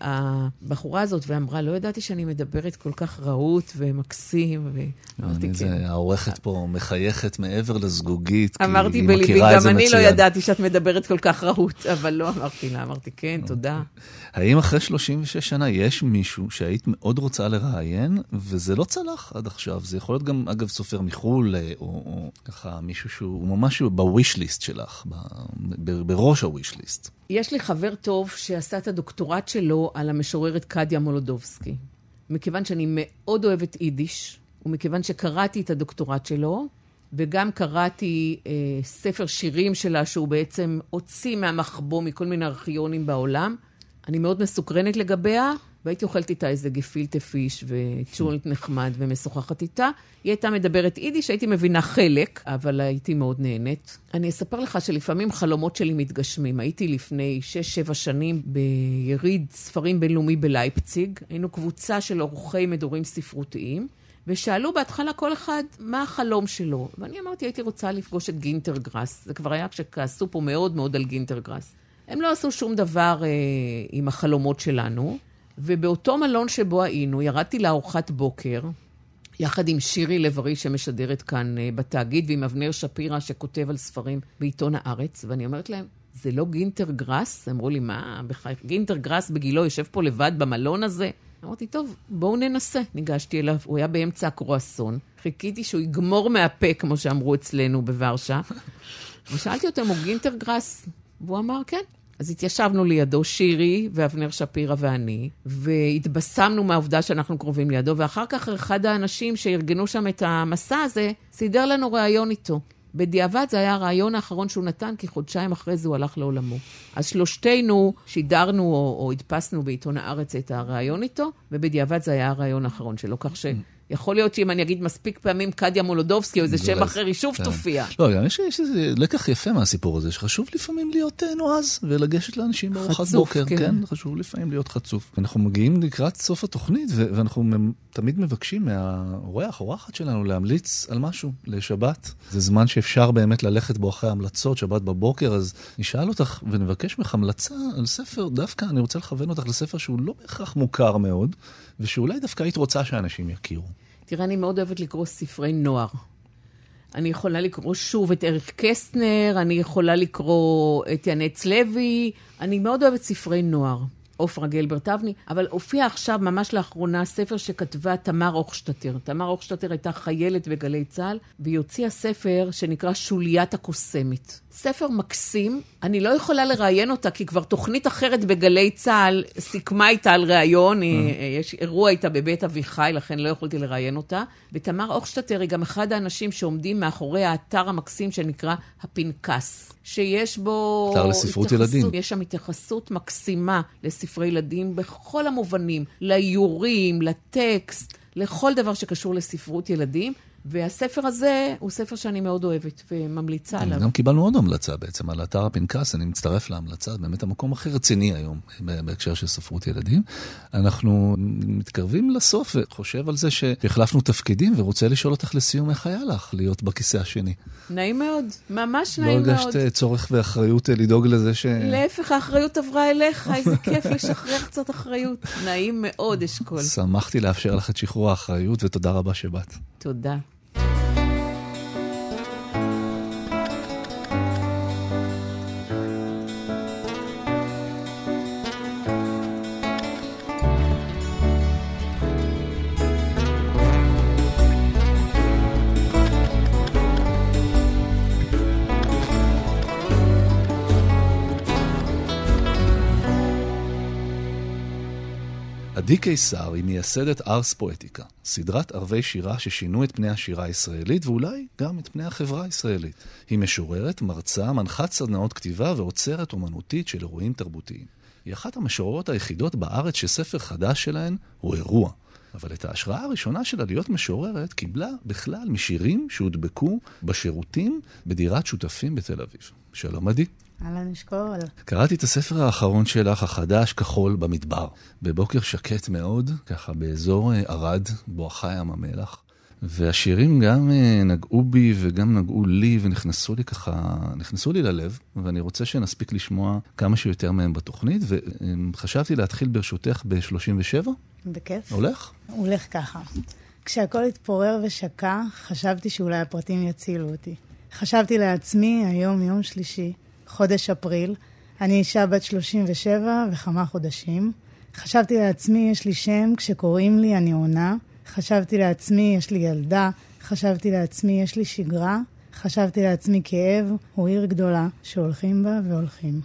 הבחורה הזאת ואמרה, לא ידעתי שאני מדברת כל כך רהוט ומקסים, ואמרתי, כן. העורכת פה מחייכת מעבר לזגוגית, כי היא אמרתי בליבי, גם אני לא ידעתי שאת מדברת כל כך רהוט, אבל לא אמרתי לה, אמרתי, כן, תודה. האם אחרי 36 שנה יש מישהו שהיית מאוד רוצה לראיין, וזה לא צלח עד עכשיו? זה יכול להיות גם, אגב, סופר מחו"ל, אה, או, או ככה מישהו שהוא ממש בוויש ליסט שלך, ב, ב, בראש הוויש ליסט. יש לי חבר טוב שעשה את הדוקטורט שלו על המשוררת קדיה מולודובסקי. מכיוון שאני מאוד אוהבת יידיש, ומכיוון שקראתי את הדוקטורט שלו, וגם קראתי אה, ספר שירים שלה שהוא בעצם הוציא מהמחבוא מכל מיני ארכיונים בעולם, אני מאוד מסוקרנת לגביה, והייתי אוכלת איתה איזה גפילטה פיש וצ'ולנט נחמד ומשוחחת איתה. היא הייתה מדברת יידיש, הייתי מבינה חלק, אבל הייתי מאוד נהנית. אני אספר לך שלפעמים חלומות שלי מתגשמים. הייתי לפני 6-7 שנים ביריד ספרים בינלאומי בלייפציג. היינו קבוצה של עורכי מדורים ספרותיים. ושאלו בהתחלה כל אחד מה החלום שלו. ואני אמרתי, הייתי רוצה לפגוש את גינטר גראס. זה כבר היה כשכעסו פה מאוד מאוד על גינטר גראס. הם לא עשו שום דבר אה, עם החלומות שלנו, ובאותו מלון שבו היינו, ירדתי לארוחת בוקר, יחד עם שירי לב-ארי שמשדרת כאן אה, בתאגיד, ועם אבנר שפירא שכותב על ספרים בעיתון הארץ, ואני אומרת להם, זה לא גינטר גראס? אמרו לי, מה, בחייך, גינטר גראס בגילו יושב פה לבד במלון הזה? אמרתי, טוב, בואו ננסה. ניגשתי אליו, הוא היה באמצע הקרואסון, חיכיתי שהוא יגמור מהפה, כמו שאמרו אצלנו בוורשה, ושאלתי אותו הוא גינטר גראס, והוא אמר, כן. אז התיישבנו לידו, שירי ואבנר שפירא ואני, והתבשמנו מהעובדה שאנחנו קרובים לידו, ואחר כך אחד האנשים שארגנו שם את המסע הזה, סידר לנו ראיון איתו. בדיעבד זה היה הרעיון האחרון שהוא נתן, כי חודשיים אחרי זה הוא הלך לעולמו. אז שלושתנו שידרנו או, או הדפסנו בעיתון הארץ את הרעיון איתו, ובדיעבד זה היה הרעיון האחרון שלו, כך ש... יכול להיות שאם אני אגיד מספיק פעמים קדיה מולודובסקי או איזה שם אחר, היא שוב כן. תופיע. לא, גם יש איזה לקח יפה מהסיפור הזה, שחשוב לפעמים להיות אה, נועז ולגשת לאנשים בארוחת בוקר. כן. כן, חשוב לפעמים להיות חצוף. אנחנו מגיעים לקראת סוף התוכנית, ואנחנו תמיד מבקשים מהאורח, אורחת שלנו, להמליץ על משהו לשבת. זה זמן שאפשר באמת ללכת בו אחרי המלצות, שבת בבוקר, אז נשאל אותך ונבקש ממך המלצה על ספר, דווקא אני רוצה לכוון אותך לספר שהוא לא בהכרח מוכר מאוד. ושאולי דווקא היית רוצה שאנשים יכירו. תראה, אני מאוד אוהבת לקרוא ספרי נוער. אני יכולה לקרוא שוב את אריק קסטנר, אני יכולה לקרוא את ינץ לוי, אני מאוד אוהבת ספרי נוער. עופרה גלברט אבני, אבל הופיע עכשיו, ממש לאחרונה, ספר שכתבה תמר אוכשטטר. תמר אוכשטטר הייתה חיילת בגלי צה"ל, והיא הוציאה ספר שנקרא שוליית הקוסמת. ספר מקסים, אני לא יכולה לראיין אותה, כי כבר תוכנית אחרת בגלי צה"ל סיכמה איתה על ראיון, אה. יש אירוע איתה בבית אביחי, לכן לא יכולתי לראיין אותה. ותמר אוכשטטר היא גם אחד האנשים שעומדים מאחורי האתר המקסים שנקרא הפנקס, שיש בו... אתר לספרות ילדים. יש שם התייחסות מקסימה לספרי ילדים בכל המובנים, לאיורים, לטקסט, לכל דבר שקשור לספרות ילדים. והספר הזה הוא ספר שאני מאוד אוהבת וממליצה עליו. גם קיבלנו עוד המלצה בעצם על אתר הפנקס, אני מצטרף להמלצה, זה באמת המקום הכי רציני היום בהקשר של ספרות ילדים. אנחנו מתקרבים לסוף וחושב על זה שהחלפנו תפקידים ורוצה לשאול אותך לסיום איך היה לך להיות בכיסא השני. נעים מאוד, ממש נעים מאוד. לא הרגשת צורך ואחריות לדאוג לזה ש... להפך, האחריות עברה אליך, איזה כיף לשחרר קצת אחריות. נעים מאוד, אשכול. שמחתי לאפשר לך את שחרור האחריות ותודה רבה שבאת. תודה. קיסר היא מייסדת ארס פואטיקה, סדרת ערבי שירה ששינו את פני השירה הישראלית ואולי גם את פני החברה הישראלית. היא משוררת, מרצה, מנחת סדנאות כתיבה ועוצרת אומנותית של אירועים תרבותיים. היא אחת המשוררות היחידות בארץ שספר חדש שלהן הוא אירוע. אבל את ההשראה הראשונה שלה להיות משוררת קיבלה בכלל משירים שהודבקו בשירותים בדירת שותפים בתל אביב. שלום עדי. אהלן אשכול. קראתי את הספר האחרון שלך, החדש, כחול במדבר. בבוקר שקט מאוד, ככה באזור אה, ערד, בואכה ים המלח. והשירים גם אה, נגעו בי וגם נגעו לי ונכנסו לי ככה, נכנסו לי ללב, ואני רוצה שנספיק לשמוע כמה שיותר מהם בתוכנית, וחשבתי להתחיל ברשותך ב-37. בכיף. הולך? הולך ככה. כשהכל התפורר ושקע, חשבתי שאולי הפרטים יצילו אותי. חשבתי לעצמי, היום יום שלישי, חודש אפריל, אני אישה בת 37 וכמה חודשים. חשבתי לעצמי, יש לי שם, כשקוראים לי אני עונה. חשבתי לעצמי, יש לי ילדה. חשבתי לעצמי, יש לי שגרה. חשבתי לעצמי, כאב הוא עיר גדולה שהולכים בה והולכים.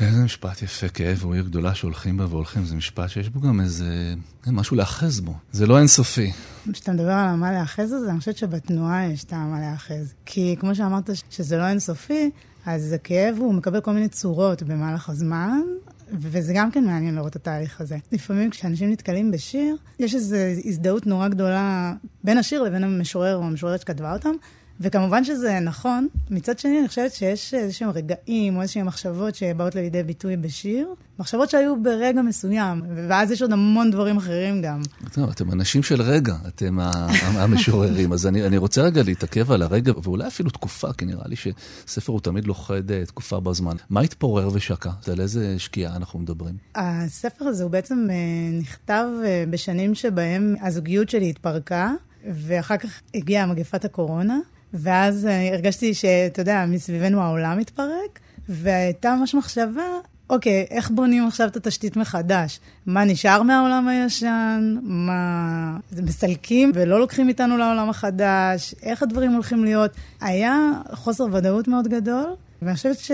איזה משפט יפה, כאב הוא עיר גדולה שהולכים בה והולכים. זה משפט שיש בו גם איזה... משהו להאחז בו. זה לא אינסופי. כשאתה מדבר על מה להאחז הזה, אני חושבת שבתנועה יש טעם מה להאחז. כי כמו שאמרת שזה לא אינסופי, אז הכאב הוא מקבל כל מיני צורות במהלך הזמן, וזה גם כן מעניין לראות את התהליך הזה. לפעמים כשאנשים נתקלים בשיר, יש איזו הזדהות נורא גדולה בין השיר לבין המשורר או המשוררת שכתבה אותם, וכמובן שזה נכון. מצד שני, אני חושבת שיש איזשהם רגעים או איזשהם מחשבות שבאות לידי ביטוי בשיר, מחשבות שהיו ברגע מסוים, ואז יש עוד המון דברים אחרים גם. טוב, אתם אנשים של רגע, אתם המשוררים, אז אני, אני רוצה רגע להתעכב על הרגע, ואולי אפילו תקופה, כי נראה לי שספר הוא תמיד לוכד אה, תקופה בזמן. מה התפורר ושקע? על איזה שקיעה אנחנו מדברים? הספר הזה הוא בעצם אה, נכתב אה, בשנים שבהם הזוגיות שלי התפרקה, ואחר כך הגיעה מגפת הקורונה. ואז אה, הרגשתי שאתה יודע, מסביבנו העולם מתפרק, והייתה ממש מחשבה, אוקיי, איך בונים עכשיו את התשתית מחדש? מה נשאר מהעולם הישן? מה... מסלקים ולא לוקחים איתנו לעולם החדש? איך הדברים הולכים להיות? היה חוסר ודאות מאוד גדול, ואני חושבת ש...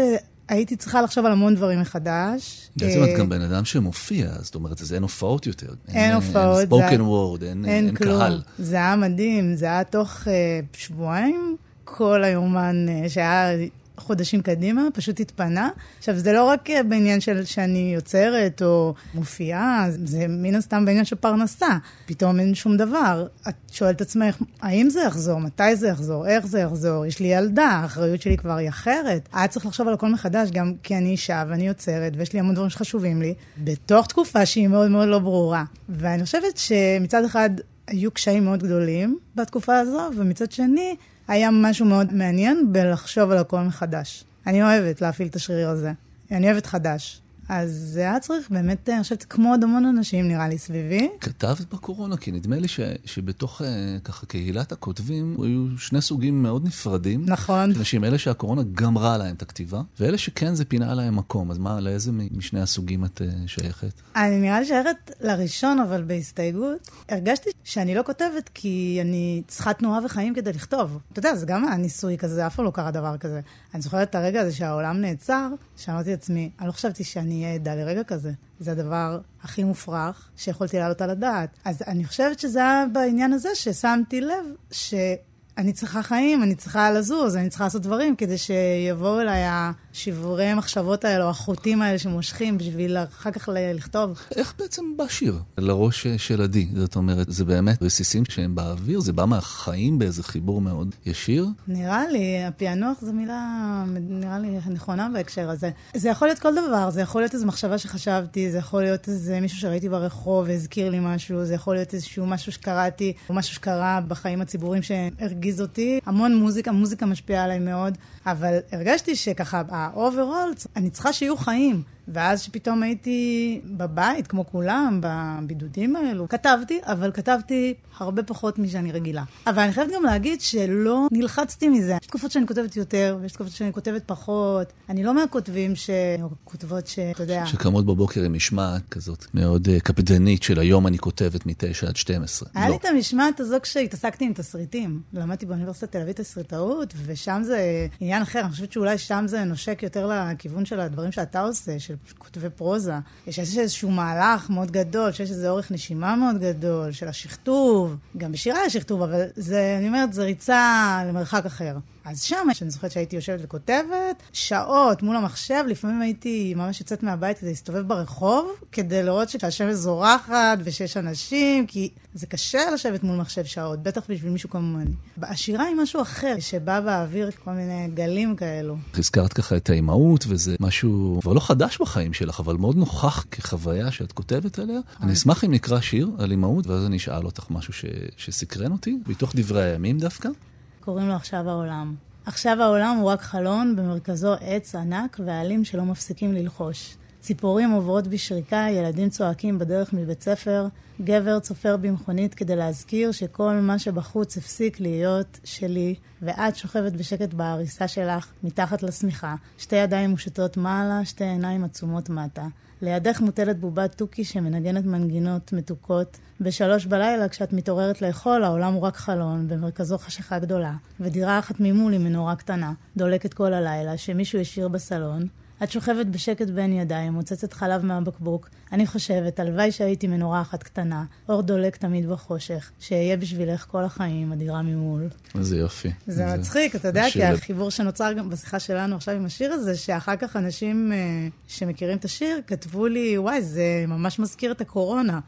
הייתי צריכה לחשוב על המון דברים מחדש. בעצם את אה, גם בן אדם שמופיע, זאת אומרת, אז אין הופעות יותר. אין הופעות. אין ספוקן וורד, אין קהל. זה היה מדהים, זה היה תוך אה, שבועיים, כל היומן אה, שהיה חודשים קדימה, פשוט התפנה. עכשיו, זה לא רק אה, בעניין של שאני יוצרת או מופיעה, זה מן הסתם בעניין של פרנסה. פתאום אין שום דבר. את שואלת עצמך, האם זה יחזור? מתי זה יחזור? איך זה יחזור? יש לי ילדה, האחריות שלי כבר היא אחרת. היה צריך לחשוב על הכל מחדש, גם כי אני אישה ואני יוצרת, ויש לי המון דברים שחשובים לי, בתוך תקופה שהיא מאוד מאוד לא ברורה. ואני חושבת שמצד אחד... היו קשיים מאוד גדולים בתקופה הזו, ומצד שני, היה משהו מאוד מעניין בלחשוב על הכל מחדש. אני אוהבת להפעיל את השריר הזה. אני אוהבת חדש. אז זה היה צריך באמת, אני חושבת, כמו עוד המון אנשים, נראה לי, סביבי. כתבת בקורונה, כי נדמה לי ש, שבתוך אה, ככה קהילת הכותבים היו שני סוגים מאוד נפרדים. נכון. אנשים, אלה שהקורונה גמרה להם את הכתיבה, ואלה שכן זה פינה להם מקום. אז מה, לאיזה משני הסוגים את uh, שייכת? אני נראה לי שייכת לראשון, אבל בהסתייגות. הרגשתי שאני לא כותבת כי אני צריכה תנועה וחיים כדי לכתוב. אתה יודע, זה גם היה ניסוי כזה, אף פעם לא קרה דבר כזה. אני זוכרת את הרגע הזה שהעולם נעצר, שאמרתי לעצמי, אני לא חשבתי שאני אהיה עדה לרגע כזה. זה הדבר הכי מופרך שיכולתי להעלות על הדעת. אז אני חושבת שזה היה בעניין הזה ששמתי לב ש... אני צריכה חיים, אני צריכה לזוז, אני צריכה לעשות דברים כדי שיבואו אליי השברי המחשבות האלה, או החוטים האלה שמושכים בשביל אחר כך לכתוב. איך בעצם בא שיר לראש של עדי? זאת אומרת, זה באמת רסיסים שהם באוויר? זה בא מהחיים באיזה חיבור מאוד ישיר? נראה לי, הפענוח זו מילה, נראה לי, נכונה בהקשר הזה. זה יכול להיות כל דבר, זה יכול להיות איזו מחשבה שחשבתי, זה יכול להיות איזה מישהו שראיתי ברחוב והזכיר לי משהו, זה יכול להיות איזשהו משהו שקראתי, או משהו שקרה בחיים הציבוריים שהרגיש הרגיז אותי. המון מוזיקה, מוזיקה משפיעה עליי מאוד, אבל הרגשתי שככה, ה-overall, אני צריכה שיהיו חיים. ואז שפתאום הייתי בבית, כמו כולם, בבידודים האלו, כתבתי, אבל כתבתי הרבה פחות משאני רגילה. אבל אני חייבת גם להגיד שלא נלחצתי מזה. יש תקופות שאני כותבת יותר, ויש תקופות שאני כותבת פחות. אני לא מהכותבים ש... או כותבות שאתה יודע... שקמות בבוקר עם משמעת כזאת מאוד uh, קפדנית של היום אני כותבת מ-9 עד 12. היה לא. לי את המשמעת הזו כשהתעסקתי עם תסריטים. למדתי באוניברסיטת תל אביב תסריטאות, ושם זה עניין אחר. אני חושבת שאולי שם זה נושק יותר לכיוון של הדברים שאתה עושה, של כותבי פרוזה. יש איזשהו מהלך מאוד גדול, שיש איזה אורך נשימה מאוד גדול, של השכתוב. גם בשירה יש שכתוב, אבל זה, אני אומרת, זה ריצה למרחק אחר. אז שם, אני זוכרת שהייתי יושבת וכותבת, שעות מול המחשב, לפעמים הייתי ממש יוצאת מהבית כדי להסתובב ברחוב, כדי לראות שהשמש זורחת ושיש אנשים, כי זה קשה לשבת מול מחשב שעות, בטח בשביל מישהו כמוני. השירה היא משהו אחר, שבא באוויר כל מיני גלים כאלו. הזכרת ככה את האימהות, וזה משהו כבר לא חדש בחיים שלך, אבל מאוד נוכח כחוויה שאת כותבת עליה. אני אשמח אם נקרא שיר על אימהות, ואז אני אשאל אותך משהו ש... שסקרן אותי, מתוך דברי הימים דווקא. קוראים לו עכשיו העולם. עכשיו העולם הוא רק חלון, במרכזו עץ ענק ועלים שלא מפסיקים ללחוש. ציפורים עוברות בשריקה, ילדים צועקים בדרך מבית ספר, גבר צופר במכונית כדי להזכיר שכל מה שבחוץ הפסיק להיות שלי, ואת שוכבת בשקט בעריסה שלך, מתחת לשמיכה, שתי ידיים מושטות מעלה, שתי עיניים עצומות מטה. לידך מוטלת בובת תוכי שמנגנת מנגינות מתוקות. בשלוש בלילה, כשאת מתעוררת לאכול, העולם הוא רק חלון, במרכזו חשיכה גדולה, ודירה אחת ממול היא מנורה קטנה, דולקת כל הלילה, שמישהו השאיר בסלון, את שוכבת בשקט בין ידיים, מוצצת חלב מהבקבוק. אני חושבת, הלוואי שהייתי מנורה אחת קטנה, אור דולק תמיד בחושך, שאהיה בשבילך כל החיים, הדירה ממול. איזה יופי. זה, זה מצחיק, אתה יודע, כי החיבור שנוצר גם בשיחה שלנו עכשיו עם השיר הזה, שאחר כך אנשים uh, שמכירים את השיר כתבו לי, וואי, זה ממש מזכיר את הקורונה,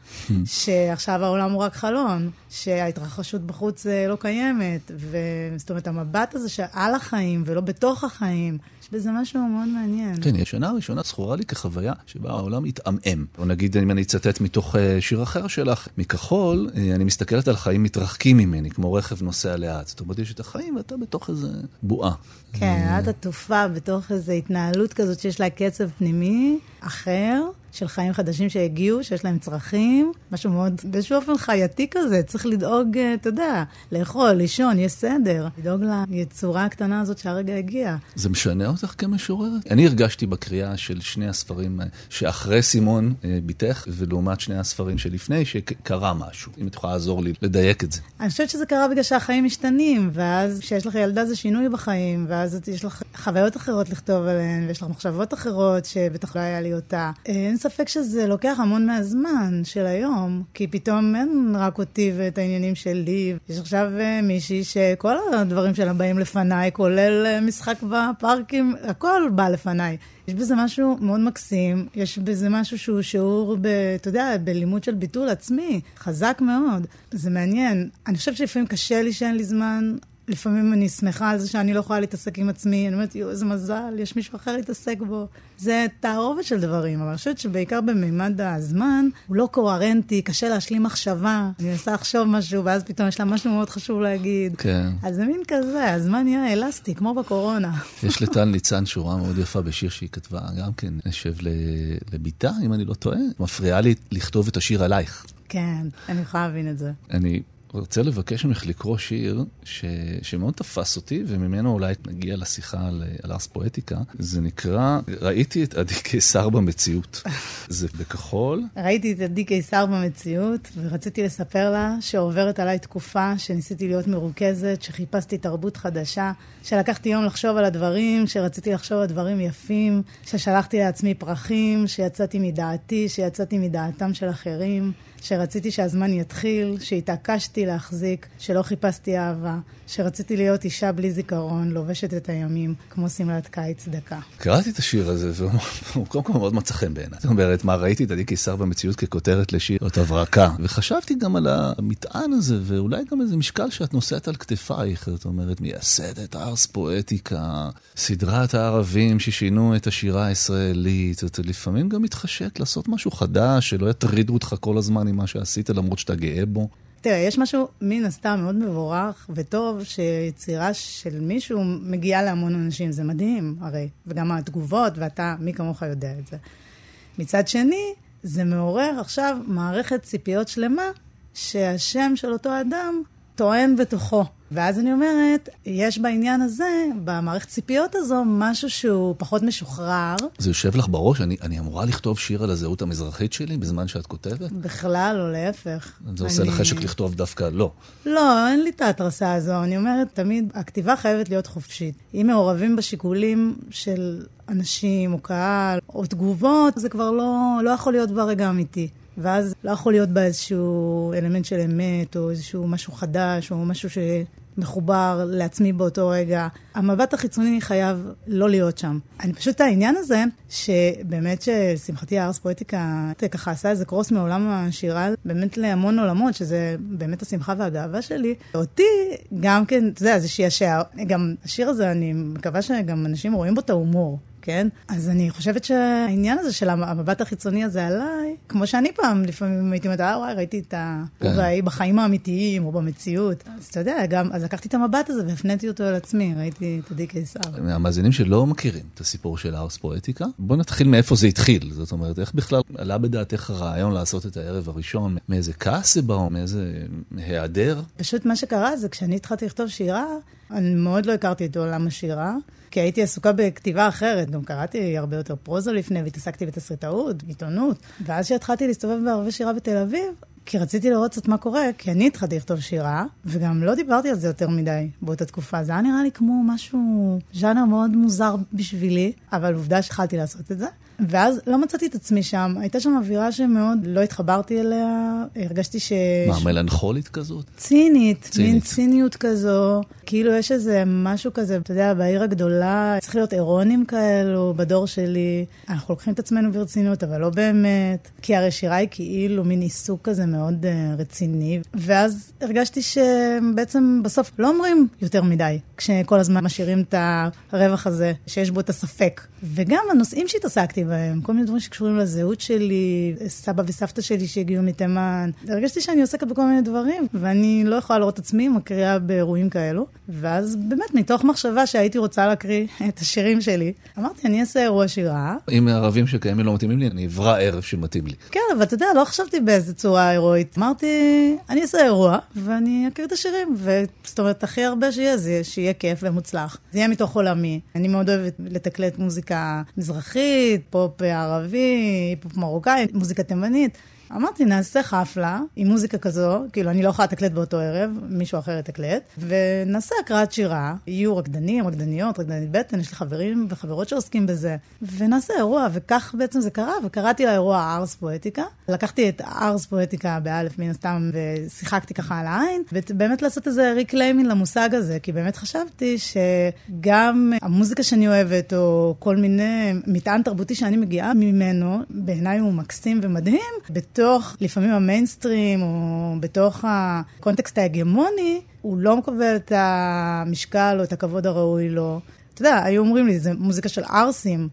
שעכשיו העולם הוא רק חלון, שההתרחשות בחוץ uh, לא קיימת, וזאת אומרת, המבט הזה שעל החיים ולא בתוך החיים, יש בזה משהו מאוד מעניין. כן, השנה הראשונה זכורה לי כחוויה שבה העולם התעמעם. או נגיד, אם אני אצטט מתוך אה, שיר אחר שלך, מכחול, אה, אני מסתכלת על חיים מתרחקים ממני, כמו רכב נוסע לאט. זאת אומרת, יש את החיים ואתה בתוך איזה בועה. כן, את עטופה בתוך איזו התנהלות כזאת שיש לה קצב פנימי אחר. של חיים חדשים שהגיעו, שיש להם צרכים, משהו מאוד, באיזשהו אופן חייתי כזה, צריך לדאוג, אה, אתה יודע, לאכול, לישון, יש סדר, לדאוג ליצורה הקטנה הזאת שהרגע הגיע. זה משנה אותך כמשוררת? אני הרגשתי בקריאה של שני הספרים אה, שאחרי סימון אה, ביתך, ולעומת שני הספרים שלפני, שקרה משהו. אם את יכולה לעזור לי לדייק את זה. אני חושבת שזה קרה בגלל שהחיים משתנים, ואז כשיש לך ילדה זה שינוי בחיים, ואז יש לך חוויות אחרות לכתוב עליהן, ויש לך מחשבות אחרות שבטח לא היה לי אותה. אין ספק שזה לוקח המון מהזמן של היום, כי פתאום אין רק אותי ואת העניינים שלי. יש עכשיו אה, מישהי שכל הדברים שלה באים לפניי, כולל אה, משחק בפארקים, הכל בא לפניי. יש בזה משהו מאוד מקסים, יש בזה משהו שהוא שיעור, ב, אתה יודע, בלימוד של ביטול עצמי, חזק מאוד. זה מעניין. אני חושבת שלפעמים קשה לי שאין לי זמן. לפעמים אני שמחה על זה שאני לא יכולה להתעסק עם עצמי, אני אומרת, יואו, איזה מזל, יש מישהו אחר להתעסק בו. זה תערובת של דברים, אבל אני חושבת שבעיקר במימד הזמן, הוא לא קוהרנטי, קשה להשלים מחשבה. אני מנסה לחשוב משהו, ואז פתאום יש לה משהו מאוד חשוב להגיד. כן. אז זה מין כזה, הזמן יהיה אלסטי, כמו בקורונה. יש לטל ניצן שורה מאוד יפה בשיר שהיא כתבה, גם כן, נשב לביתה, אם אני לא טועה. מפריעה לי לכתוב את השיר עלייך. כן, אני יכולה להבין את זה. אני רוצה לבקש ממך לקרוא שיר ש... שמאוד תפס אותי, וממנו אולי נגיע לשיחה על, על ארס פואטיקה. זה נקרא, ראיתי את עדי קיסר במציאות. זה בכחול. ראיתי את עדי קיסר במציאות, ורציתי לספר לה שעוברת עליי תקופה שניסיתי להיות מרוכזת, שחיפשתי תרבות חדשה, שלקחתי יום לחשוב על הדברים, שרציתי לחשוב על דברים יפים, ששלחתי לעצמי פרחים, שיצאתי מדעתי, שיצאתי מדעתם של אחרים. שרציתי שהזמן יתחיל, שהתעקשתי להחזיק, שלא חיפשתי אהבה, שרציתי להיות אישה בלי זיכרון, לובשת את הימים, כמו שמלת קיץ דקה. קראתי את השיר הזה, והוא קודם כל מאוד מצא חן בעיניי. זאת אומרת, מה, ראיתי את עדי קיסר במציאות ככותרת לשיר, זאת הברקה. וחשבתי גם על המטען הזה, ואולי גם איזה משקל שאת נושאת על כתפייך. זאת אומרת, מייסדת ארס פואטיקה, סדרת הערבים ששינו את השירה הישראלית. זאת לפעמים גם מתחשק לעשות משהו חדש, שלא יטרידו אותך כל הזמן מה שעשית, למרות שאתה גאה בו. תראה, יש משהו מן הסתם מאוד מבורך וטוב שיצירה של מישהו מגיעה להמון אנשים, זה מדהים הרי, וגם התגובות, ואתה, מי כמוך יודע את זה. מצד שני, זה מעורר עכשיו מערכת ציפיות שלמה שהשם של אותו אדם טוען בתוכו. ואז אני אומרת, יש בעניין הזה, במערכת ציפיות הזו, משהו שהוא פחות משוחרר. זה יושב לך בראש? אני, אני אמורה לכתוב שיר על הזהות המזרחית שלי בזמן שאת כותבת? בכלל, או להפך. זה אני... עושה לך חשק לכתוב דווקא לא. לא, אין לי את ההתרסה הזו. אני אומרת, תמיד, הכתיבה חייבת להיות חופשית. אם מעורבים בשיקולים של אנשים או קהל או תגובות, זה כבר לא, לא יכול להיות ברגע אמיתי. ואז לא יכול להיות בה איזשהו אלמנט של אמת, או איזשהו משהו חדש, או משהו ש... מחובר לעצמי באותו רגע. המבט החיצוני חייב לא להיות שם. אני פשוט, העניין הזה, שבאמת שלשמחתי הארס פואטיקה ככה עשה איזה קרוס מעולם השירה, באמת להמון עולמות, שזה באמת השמחה והגאווה שלי. אותי, גם כן, אתה יודע, זה שישע. גם השיר הזה, אני מקווה שגם אנשים רואים בו את ההומור. כן? אז אני חושבת שהעניין הזה של המבט החיצוני הזה עליי, כמו שאני פעם לפעמים הייתי אומרת, אה, וואי, ראיתי את ה... כן. בחיים האמיתיים או במציאות. אז אתה יודע, גם, אז לקחתי את המבט הזה והפניתי אותו על עצמי, ראיתי את עדי קיסר. המאזינים שלא מכירים את הסיפור של הארס פואטיקה, בוא נתחיל מאיפה זה התחיל. זאת אומרת, איך בכלל עלה בדעתך הרעיון לעשות את הערב הראשון? מאיזה כעס זה בא, מאיזה היעדר? פשוט מה שקרה זה כשאני התחלתי לכתוב שירה, אני מאוד לא הכרתי את עולם השירה. כי הייתי עסוקה בכתיבה אחרת, גם קראתי הרבה יותר פרוזה לפני, והתעסקתי בתסריטאות, עיתונות. ואז כשהתחלתי להסתובב בערבי שירה בתל אביב, כי רציתי לראות קצת מה קורה, כי אני התחלתי לכתוב שירה, וגם לא דיברתי על זה יותר מדי באותה תקופה. זה היה נראה לי כמו משהו, ז'אנר מאוד מוזר בשבילי, אבל עובדה שהתחלתי לעשות את זה. ואז לא מצאתי את עצמי שם, הייתה שם אווירה שמאוד לא התחברתי אליה, הרגשתי ש... מה, מלנכולית כזאת? צינית, צינית, מין ציניות כזו, כאילו יש איזה משהו כזה, אתה יודע, בעיר הגדולה, צריך להיות אירונים כאלו בדור שלי, אנחנו לוקחים את עצמנו ברצינות, אבל לא באמת, כי הרי שירה היא כאילו מין עיסוק כזה מאוד uh, רציני, ואז הרגשתי שבעצם בסוף לא אומרים יותר מדי, כשכל הזמן משאירים את הרווח הזה, שיש בו את הספק. וגם הנושאים שהתעסקתי בהם, כל מיני דברים שקשורים לזהות שלי, סבא וסבתא שלי שהגיעו מתימן. הרגשתי שאני עוסקת בכל מיני דברים, ואני לא יכולה לראות את עצמי מקריאה באירועים כאלו. ואז באמת, מתוך מחשבה שהייתי רוצה להקריא את השירים שלי, אמרתי, אני אעשה אירוע שירה. אם הערבים שקיימים לא מתאימים לי, אני אברא ערב שמתאים לי. כן, אבל אתה יודע, לא חשבתי באיזה צורה הירואית. אמרתי, אני אעשה אירוע, ואני אקריא את השירים. וזאת אומרת, הכי הרבה שיהיה, זה שיהיה כיף ומוצלח. זה יהיה מתוך עולמי. אני מאוד אוהבת לתקלט מוזיקה מזרחית, פופ ערבי, פופ מרוקאי, מוזיקה תימנית. אמרתי, נעשה חפלה עם מוזיקה כזו, כאילו, אני לא יכולה לתקלט באותו ערב, מישהו אחר יתקלט, ונעשה הקראת שירה, יהיו רקדנים, רקדניות, רקדנית בטן, יש לי חברים וחברות שעוסקים בזה, ונעשה אירוע, וכך בעצם זה קרה, וקראתי לאירוע ארס פואטיקה. לקחתי את ארס פואטיקה באלף, מן הסתם, ושיחקתי ככה על העין, ובאמת לעשות איזה reclaiming למושג הזה, כי באמת חשבתי שגם המוזיקה שאני אוהבת, או כל מיני מטען תרבותי שאני מגיעה ממנו, בעיניי הוא מקסים ומדהים, בתוך, לפעמים המיינסטרים, או בתוך הקונטקסט ההגמוני, הוא לא מקבל את המשקל או את הכבוד הראוי לו. אתה יודע, היו אומרים לי, זה מוזיקה של ערסים.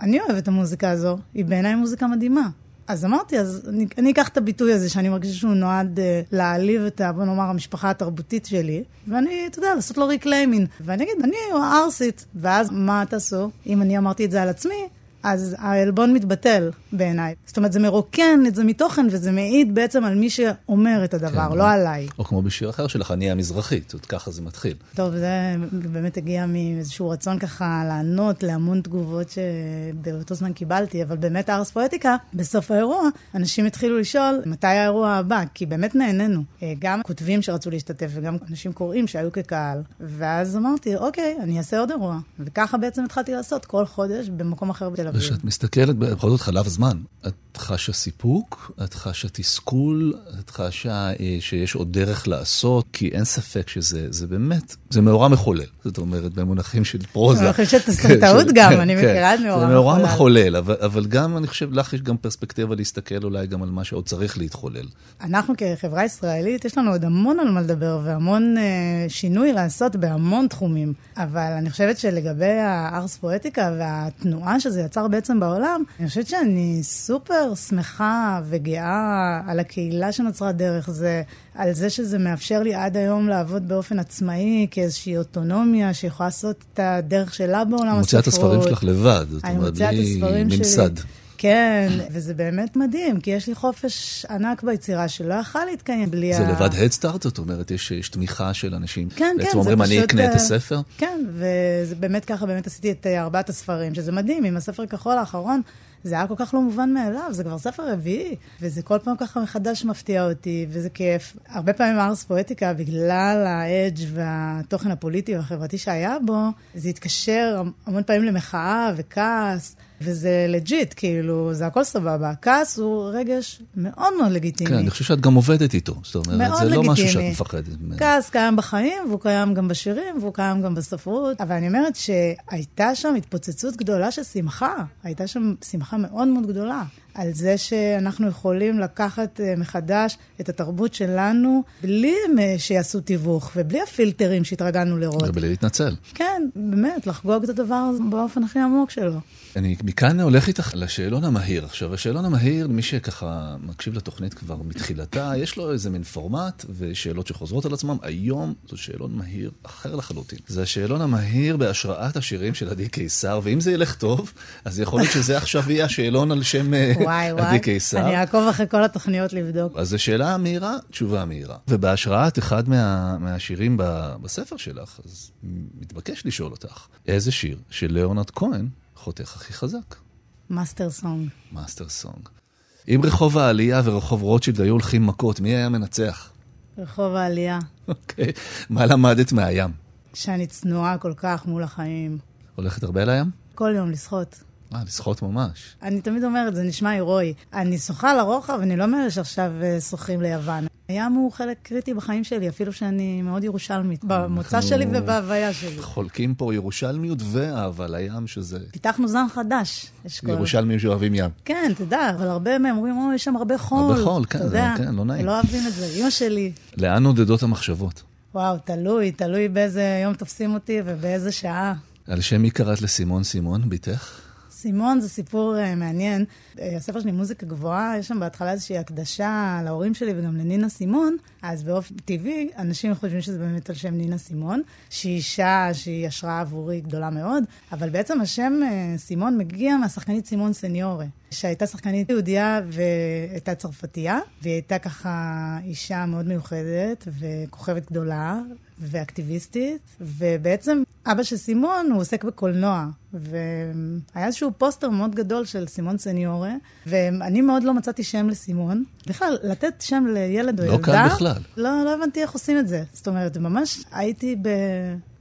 אני אוהבת את המוזיקה הזו, היא בעיניי מוזיקה מדהימה. אז אמרתי, אז אני, אני אקח את הביטוי הזה, שאני מרגישה שהוא נועד uh, להעליב את, בוא נאמר, המשפחה התרבותית שלי, ואני, אתה יודע, לעשות לו reclaiming. ואני אגיד, אני ערסית. ואז מה תעשו? אם אני אמרתי את זה על עצמי, אז העלבון מתבטל בעיניי. זאת אומרת, זה מרוקן את זה מתוכן, וזה מעיד בעצם על מי שאומר את הדבר, כן, לא עליי. או כמו בשיר אחר שלך, אני המזרחית, עוד ככה זה מתחיל. טוב, זה באמת הגיע מאיזשהו רצון ככה לענות להמון תגובות שבאותו זמן קיבלתי, אבל באמת ארס פואטיקה, בסוף האירוע, אנשים התחילו לשאול מתי האירוע הבא, כי באמת נהנינו. אה, גם כותבים שרצו להשתתף וגם אנשים קוראים שהיו כקהל, ואז אמרתי, אוקיי, אני אעשה עוד אירוע. וככה בעצם התחלתי לעשות כל חודש במקום אחר בתל. וכשאת מסתכלת, בכל זאת חלב זמן, את חשה סיפוק, את חשה תסכול, את חשה אה, שיש עוד דרך לעשות, כי אין ספק שזה זה באמת, זה מאורע מחולל. זאת אומרת, במונחים של פרוזה. במונחים של תסריטאות כן, גם, כן, אני מכירה את מאורע מחולל. זה מאורע מחולל, אבל, אבל גם, אני חושב, לך יש גם פרספקטיבה להסתכל אולי גם על מה שעוד צריך להתחולל. אנחנו כחברה ישראלית, יש לנו עוד המון על מה לדבר והמון אה, שינוי לעשות בהמון תחומים, אבל אני חושבת שלגבי הארס פואטיקה והתנועה שזה יצר בעצם בעולם, אני חושבת שאני סופר שמחה וגאה על הקהילה שנוצרה דרך זה, על זה שזה מאפשר לי עד היום לעבוד באופן עצמאי, כאיזושהי אוטונומיה שיכולה לעשות את הדרך שלה בעולם הספרות. מוציאה את הספרים שלך לבד, זאת אומרת, בלי ממסד. כן, וזה באמת מדהים, כי יש לי חופש ענק ביצירה שלא יכל להתקיים בלי זה ה... זה לבד הדסטארט? זאת אומרת, יש, יש תמיכה של אנשים? כן, כן, זה פשוט... בעצם אומרים, אני אקנה את הספר? כן, וזה באמת ככה, באמת עשיתי את ארבעת הספרים, שזה מדהים, עם הספר כחול האחרון. זה היה כל כך לא מובן מאליו, זה כבר ספר רביעי, וזה כל פעם ככה מחדש מפתיע אותי, וזה כיף. הרבה פעמים ארס פואטיקה, בגלל ה edge והתוכן הפוליטי והחברתי שהיה בו, זה התקשר המון פעמים למחאה וכעס. וזה legit, כאילו, זה הכל סבבה. הכעס הוא רגש מאוד מאוד לגיטימי. כן, אני חושב שאת גם עובדת איתו. זאת אומרת, מאוד זה לא משהו לגיטימי. שאת מפחדת ממנו. כעס קיים בחיים, והוא קיים גם בשירים, והוא קיים גם בספרות. אבל אני אומרת שהייתה שם התפוצצות גדולה של שמחה. הייתה שם שמחה מאוד מאוד גדולה. על זה שאנחנו יכולים לקחת אה, מחדש את התרבות שלנו, בלי אה, שיעשו תיווך, ובלי הפילטרים שהתרגלנו לראות. ובלי להתנצל. כן, באמת, לחגוג את הדבר הזה באופן הכי עמוק שלו. אני מכאן הולך איתך לשאלון המהיר. עכשיו, השאלון המהיר, מי שככה מקשיב לתוכנית כבר מתחילתה, יש לו איזה מין פורמט ושאלות שחוזרות על עצמם. היום זה שאלון מהיר אחר לחלוטין. זה השאלון המהיר בהשראת השירים של עדי קיסר, ואם זה ילך טוב, אז יכול להיות שזה עכשיו יהיה השאלון על שם אה, וואי עדי וואי, קיסר. אני אעקוב אחרי כל התוכניות לבדוק. אז זו שאלה מהירה, תשובה מהירה. ובהשראת אחד מה, מהשירים ב, בספר שלך, אז מתבקש לשאול אותך, איזה שיר של לאונרד כהן חותך הכי חזק? Master Song. Master Song. אם רחוב העלייה ורחוב רוטשילד היו הולכים מכות, מי היה מנצח? רחוב העלייה. אוקיי. מה למדת מהים? שאני צנועה כל כך מול החיים. הולכת הרבה לים? כל יום לשחות. אה, לשחות ממש. אני תמיד אומרת, זה נשמע הירואי. אני שוחה לרוחב, אני לא מאלה שעכשיו אה, שוחים ליוון. הים הוא חלק קריטי בחיים שלי, אפילו שאני מאוד ירושלמית. במוצא שלי ובהוויה שלי. חולקים פה ירושלמיות ואהבה לים, שזה פיתחנו זן חדש. אשכול. ירושלמים שאוהבים ים. כן, תדע, אבל הרבה מהם אומרים, אוי, יש שם הרבה חול. הרבה חול, כן, אתה יודע, כן, לא נעים. לא אוהבים את זה. אמא שלי, לאן נודדות המחשבות? וואו, תלוי, תלוי באיזה יום תופסים אותי ובאיזה שעה. על שם מי קראת לסימון סימון, בתך? סימון זה סיפור uh, מעניין. Uh, הספר שלי מוזיקה גבוהה, יש שם בהתחלה איזושהי הקדשה להורים שלי וגם לנינה סימון, אז באופן טבעי, אנשים חושבים שזה באמת על שם נינה סימון, שהיא אישה שהיא השראה עבורי גדולה מאוד, אבל בעצם השם uh, סימון מגיע מהשחקנית סימון סניורה, שהייתה שחקנית יהודייה והייתה צרפתייה, והיא הייתה ככה אישה מאוד מיוחדת וכוכבת גדולה. ואקטיביסטית, ובעצם אבא של סימון הוא עוסק בקולנוע, והיה איזשהו פוסטר מאוד גדול של סימון סניורה, ואני מאוד לא מצאתי שם לסימון. בכלל, לתת שם לילד או לא ילדה... קל בכלל. לא, לא הבנתי איך עושים את זה. זאת אומרת, ממש הייתי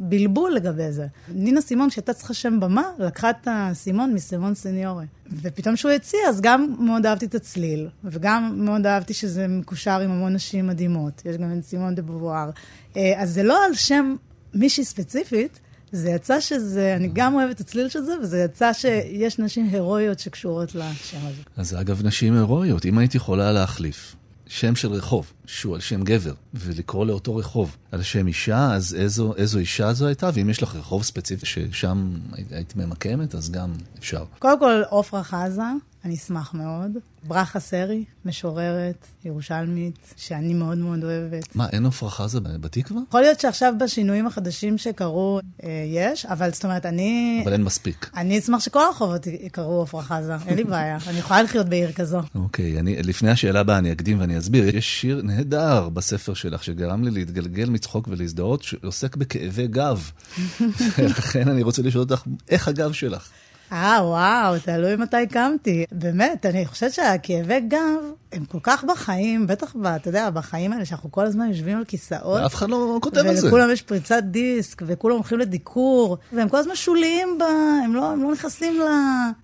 בבלבול לגבי זה. נינה סימון, כשהייתה צריכה שם במה, לקחה את הסימון מסימון סניורה. ופתאום שהוא הציע, אז גם מאוד אהבתי את הצליל, וגם מאוד אהבתי שזה מקושר עם המון נשים מדהימות. יש גם את סימון דה בובואר. אה, אז זה לא על שם מישהי ספציפית, זה יצא שזה, אני גם אוהבת את הצליל של זה, וזה יצא שיש נשים הירואיות שקשורות לשם הזה. אז אגב, נשים הירואיות, אם היית יכולה להחליף שם של רחוב, שהוא על שם גבר, ולקרוא לאותו רחוב על שם אישה, אז איזו, איזו אישה זו הייתה? ואם יש לך רחוב ספציפי ששם היית, ממקמת, אז גם אפשר. קודם כל, עפרה חזה, אני אשמח מאוד. ברכה סרי, משוררת ירושלמית, שאני מאוד מאוד אוהבת. מה, אין עפרה חזה בתקווה? יכול להיות שעכשיו בשינויים החדשים שקרו, אה, יש, אבל זאת אומרת, אני... אבל אין מספיק. אני אשמח שכל הרחובות יקראו עפרה חזה, אין לי בעיה. אני יכולה לחיות בעיר כזו. אוקיי, אני, לפני השאלה הבאה אני אקדים ואני אסביר. יש שיר נהדר בספר שלך, שגרם לי להתגלגל מצחוק ולהזדהות, שעוסק בכאבי גב. לכן אני רוצה לשאול אותך, איך הגב שלך? אה, וואו, תלוי מתי קמתי. באמת, אני חושבת שהכאבי גב הם כל כך בחיים, בטח, ב, אתה יודע, בחיים האלה שאנחנו כל הזמן יושבים על כיסאות. ואף אחד לא כותב על זה. ולכולם יש פריצת דיסק, וכולם הולכים לדיקור, והם כל הזמן שוליים ב... הם לא, הם לא נכנסים ל...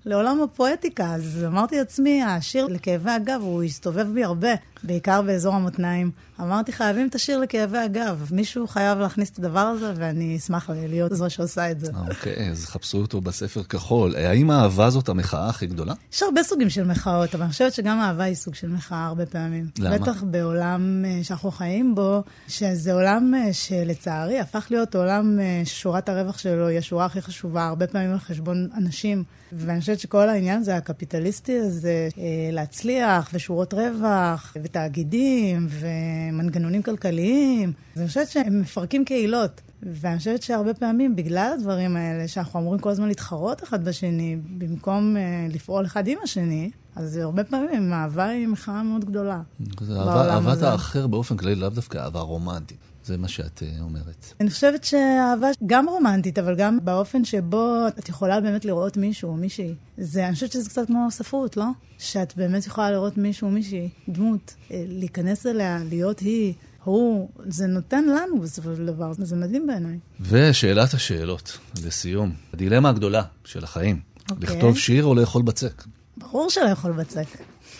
לעולם הפואטיקה. אז אמרתי לעצמי, השיר לכאבי הגב, הוא הסתובב בי הרבה, בעיקר באזור המותניים. אמרתי, חייבים את השיר לכאבי הגב. מישהו חייב להכניס את הדבר הזה, ואני אשמח להיות זו שעושה את זה. אוקיי, אז חפשו אותו בספר כחול. האם האהבה זאת המחאה הכי גדולה? יש הרבה סוגים של מחאות, אבל אני חושבת שגם אהבה היא סוג של מחאה הרבה פעמים. למה? בטח בעולם אה, שאנחנו חיים בו, שזה עולם אה, שלצערי הפך להיות עולם אה, ששורת הרווח שלו היא השורה הכי חשובה, הרבה פעמים על חשבון אנשים. ואני חושבת שכל העניין זה הקפיטליסטי הזה, להצליח, ושורות רווח, ותאגידים, ומנגנונים כלכליים. אז אני חושבת שהם מפרקים קהילות. ואני חושבת שהרבה פעמים, בגלל הדברים האלה, שאנחנו אמורים כל הזמן להתחרות אחד בשני, במקום uh, לפעול אחד עם השני, אז הרבה פעמים האהבה היא מחאה מאוד גדולה. זה אהבה- אהבת. האחר באופן כללי, לאו דווקא אהבה רומנטית. זה מה שאת אה, אומרת. אני חושבת שאהבה גם רומנטית, אבל גם באופן שבו את יכולה באמת לראות מישהו או מישהי. זה, אני חושבת שזה קצת כמו ספרות, לא? שאת באמת יכולה לראות מישהו או מישהי, דמות, אה, להיכנס אליה, להיות היא. הוא, זה נותן לנו בסופו של דבר, זה מדהים בעיניי. ושאלת השאלות, לסיום. הדילמה הגדולה של החיים. אוקיי. לכתוב שיר או לאכול בצק? ברור שלאכול בצק.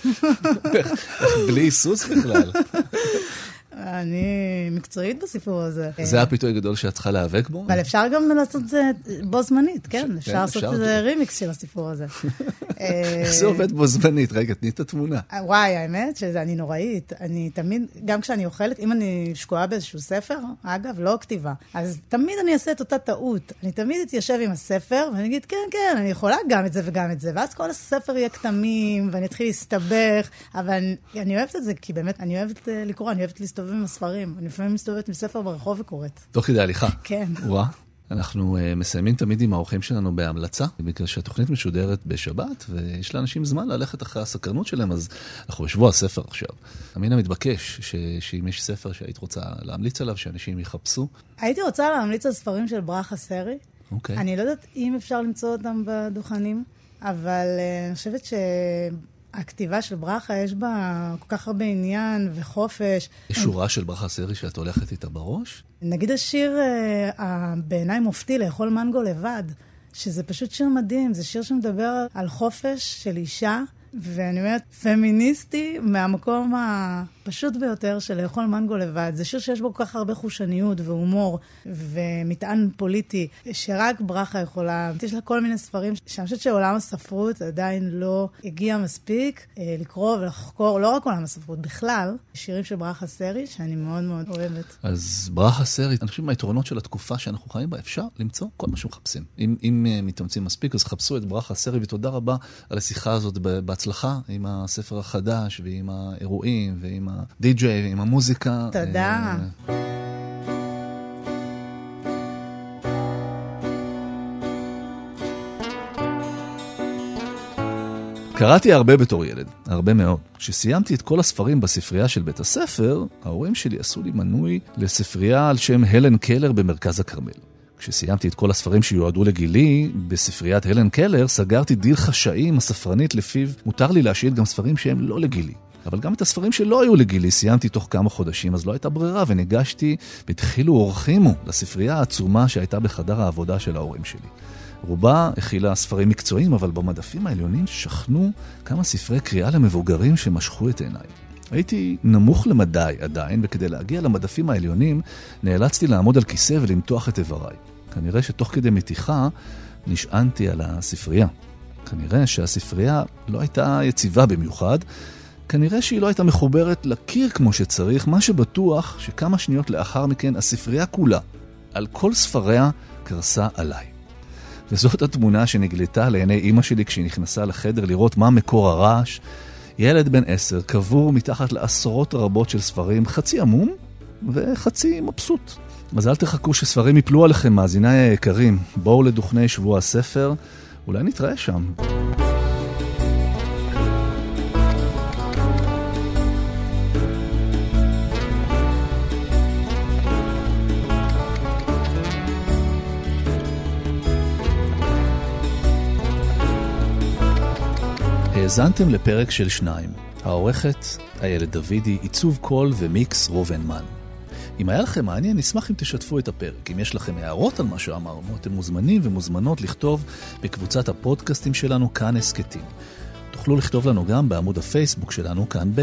בלי היסוס בכלל. אני מקצועית בסיפור הזה. זה הפיתוי הגדול שאת צריכה להיאבק בו? אבל אפשר גם לעשות את זה בו זמנית, כן? כן, אפשר. לעשות איזה רימיקס של הסיפור הזה. איך זה עובד בו זמנית? רגע, תני את התמונה. אה, וואי, האמת שזה, אני נוראית. אני תמיד, גם כשאני אוכלת, אם אני שקועה באיזשהו ספר, אגב, לא כתיבה, אז תמיד אני אעשה את אותה טעות. אני תמיד אתיישב עם הספר, ואני אגיד, כן, כן, אני יכולה גם את זה וגם את זה, ואז כל הספר יהיה כתמים, ואני אתחיל להסתבך, אבל אני, אני אוהבת את זה, כי באמת, אני אוהבת אה, לקרוא, אני אוהבת להסתובב עם הספרים. אני לפעמים מסתובבת עם ספר ברחוב וקוראת. תוך כדי הליכה. כן. וואה. אנחנו uh, מסיימים תמיד עם האורחים שלנו בהמלצה, בגלל שהתוכנית משודרת בשבת, ויש לאנשים זמן ללכת אחרי הסקרנות שלהם, אז אנחנו בשבוע הספר עכשיו. המין המתבקש, ש... שאם יש ספר שהיית רוצה להמליץ עליו, שאנשים יחפשו. הייתי רוצה להמליץ על ספרים של ברכה סרי. אוקיי. אני לא יודעת אם אפשר למצוא אותם בדוכנים, אבל uh, אני חושבת שהכתיבה של ברכה, יש בה כל כך הרבה עניין וחופש. יש שורה של ברכה סרי שאת הולכת איתה בראש? נגיד השיר, uh, בעיניי מופתי, לאכול מנגו לבד, שזה פשוט שיר מדהים, זה שיר שמדבר על חופש של אישה. ואני אומרת, פמיניסטי מהמקום הפשוט ביותר של לאכול מנגו לבד. זה שיר שיש בו כל כך הרבה חושניות והומור ומטען פוליטי, שרק ברכה יכולה. יש לה כל מיני ספרים שאני חושבת שעולם הספרות עדיין לא הגיע מספיק אה, לקרוא ולחקור, לא רק עולם הספרות, בכלל, שירים של ברכה סרי, שאני מאוד מאוד אוהבת. אז ברכה סרי, אני חושב מהיתרונות של התקופה שאנחנו חיים בה, אפשר למצוא כל מה שמחפשים. אם, אם אה, מתאמצים מספיק, אז חפשו את ברכה סרי, ותודה רבה על השיחה הזאת בהצלחה עם הספר החדש, ועם האירועים, ועם הדי-ג'יי, ועם המוזיקה. תודה. קראתי הרבה בתור ילד, הרבה מאוד. כשסיימתי את כל הספרים בספרייה של בית הספר, ההורים שלי עשו לי מנוי לספרייה על שם הלן קלר במרכז הכרמל. כשסיימתי את כל הספרים שיועדו לגילי, בספריית הלן קלר סגרתי דיל חשאי עם הספרנית לפיו מותר לי להשאיל גם ספרים שהם לא לגילי. אבל גם את הספרים שלא היו לגילי סיימתי תוך כמה חודשים, אז לא הייתה ברירה, וניגשתי והתחילו אורחימו לספרייה העצומה שהייתה בחדר העבודה של ההורים שלי. רובה הכילה ספרים מקצועיים, אבל במדפים העליונים שכנו כמה ספרי קריאה למבוגרים שמשכו את עיניי. הייתי נמוך למדי עדיין, וכדי להגיע למדפים העליונים נאלצתי לעמוד על כיסא ולמתוח את איבריי. כנראה שתוך כדי מתיחה נשענתי על הספרייה. כנראה שהספרייה לא הייתה יציבה במיוחד, כנראה שהיא לא הייתה מחוברת לקיר כמו שצריך, מה שבטוח שכמה שניות לאחר מכן הספרייה כולה, על כל ספריה, קרסה עליי. וזאת התמונה שנגלתה לעיני אימא שלי כשהיא נכנסה לחדר לראות מה מקור הרעש. ילד בן עשר, קבור מתחת לעשרות רבות של ספרים, חצי עמום וחצי מבסוט. אז אל תחכו שספרים יפלו עליכם, מאזיניי היקרים. בואו לדוכני שבוע הספר, אולי נתראה שם. האזנתם לפרק של שניים. העורכת, איילת דוידי, עיצוב קול ומיקס רובנמן. אם היה לכם מעניין, נשמח אם תשתפו את הפרק. אם יש לכם הערות על מה שאמרנו, אתם מוזמנים ומוזמנות לכתוב בקבוצת הפודקאסטים שלנו כאן הסכתים. תוכלו לכתוב לנו גם בעמוד הפייסבוק שלנו כאן ב'.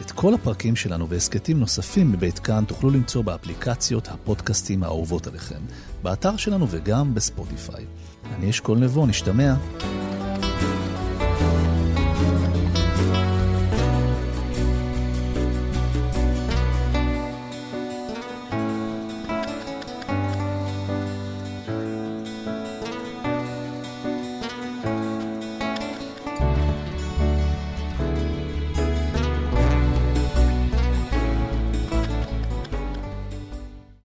את כל הפרקים שלנו והסכתים נוספים מבית כאן תוכלו למצוא באפליקציות הפודקאסטים האהובות עליכם, באתר שלנו וגם בספוטיפיי. אני אשכול נבו, נשתמע.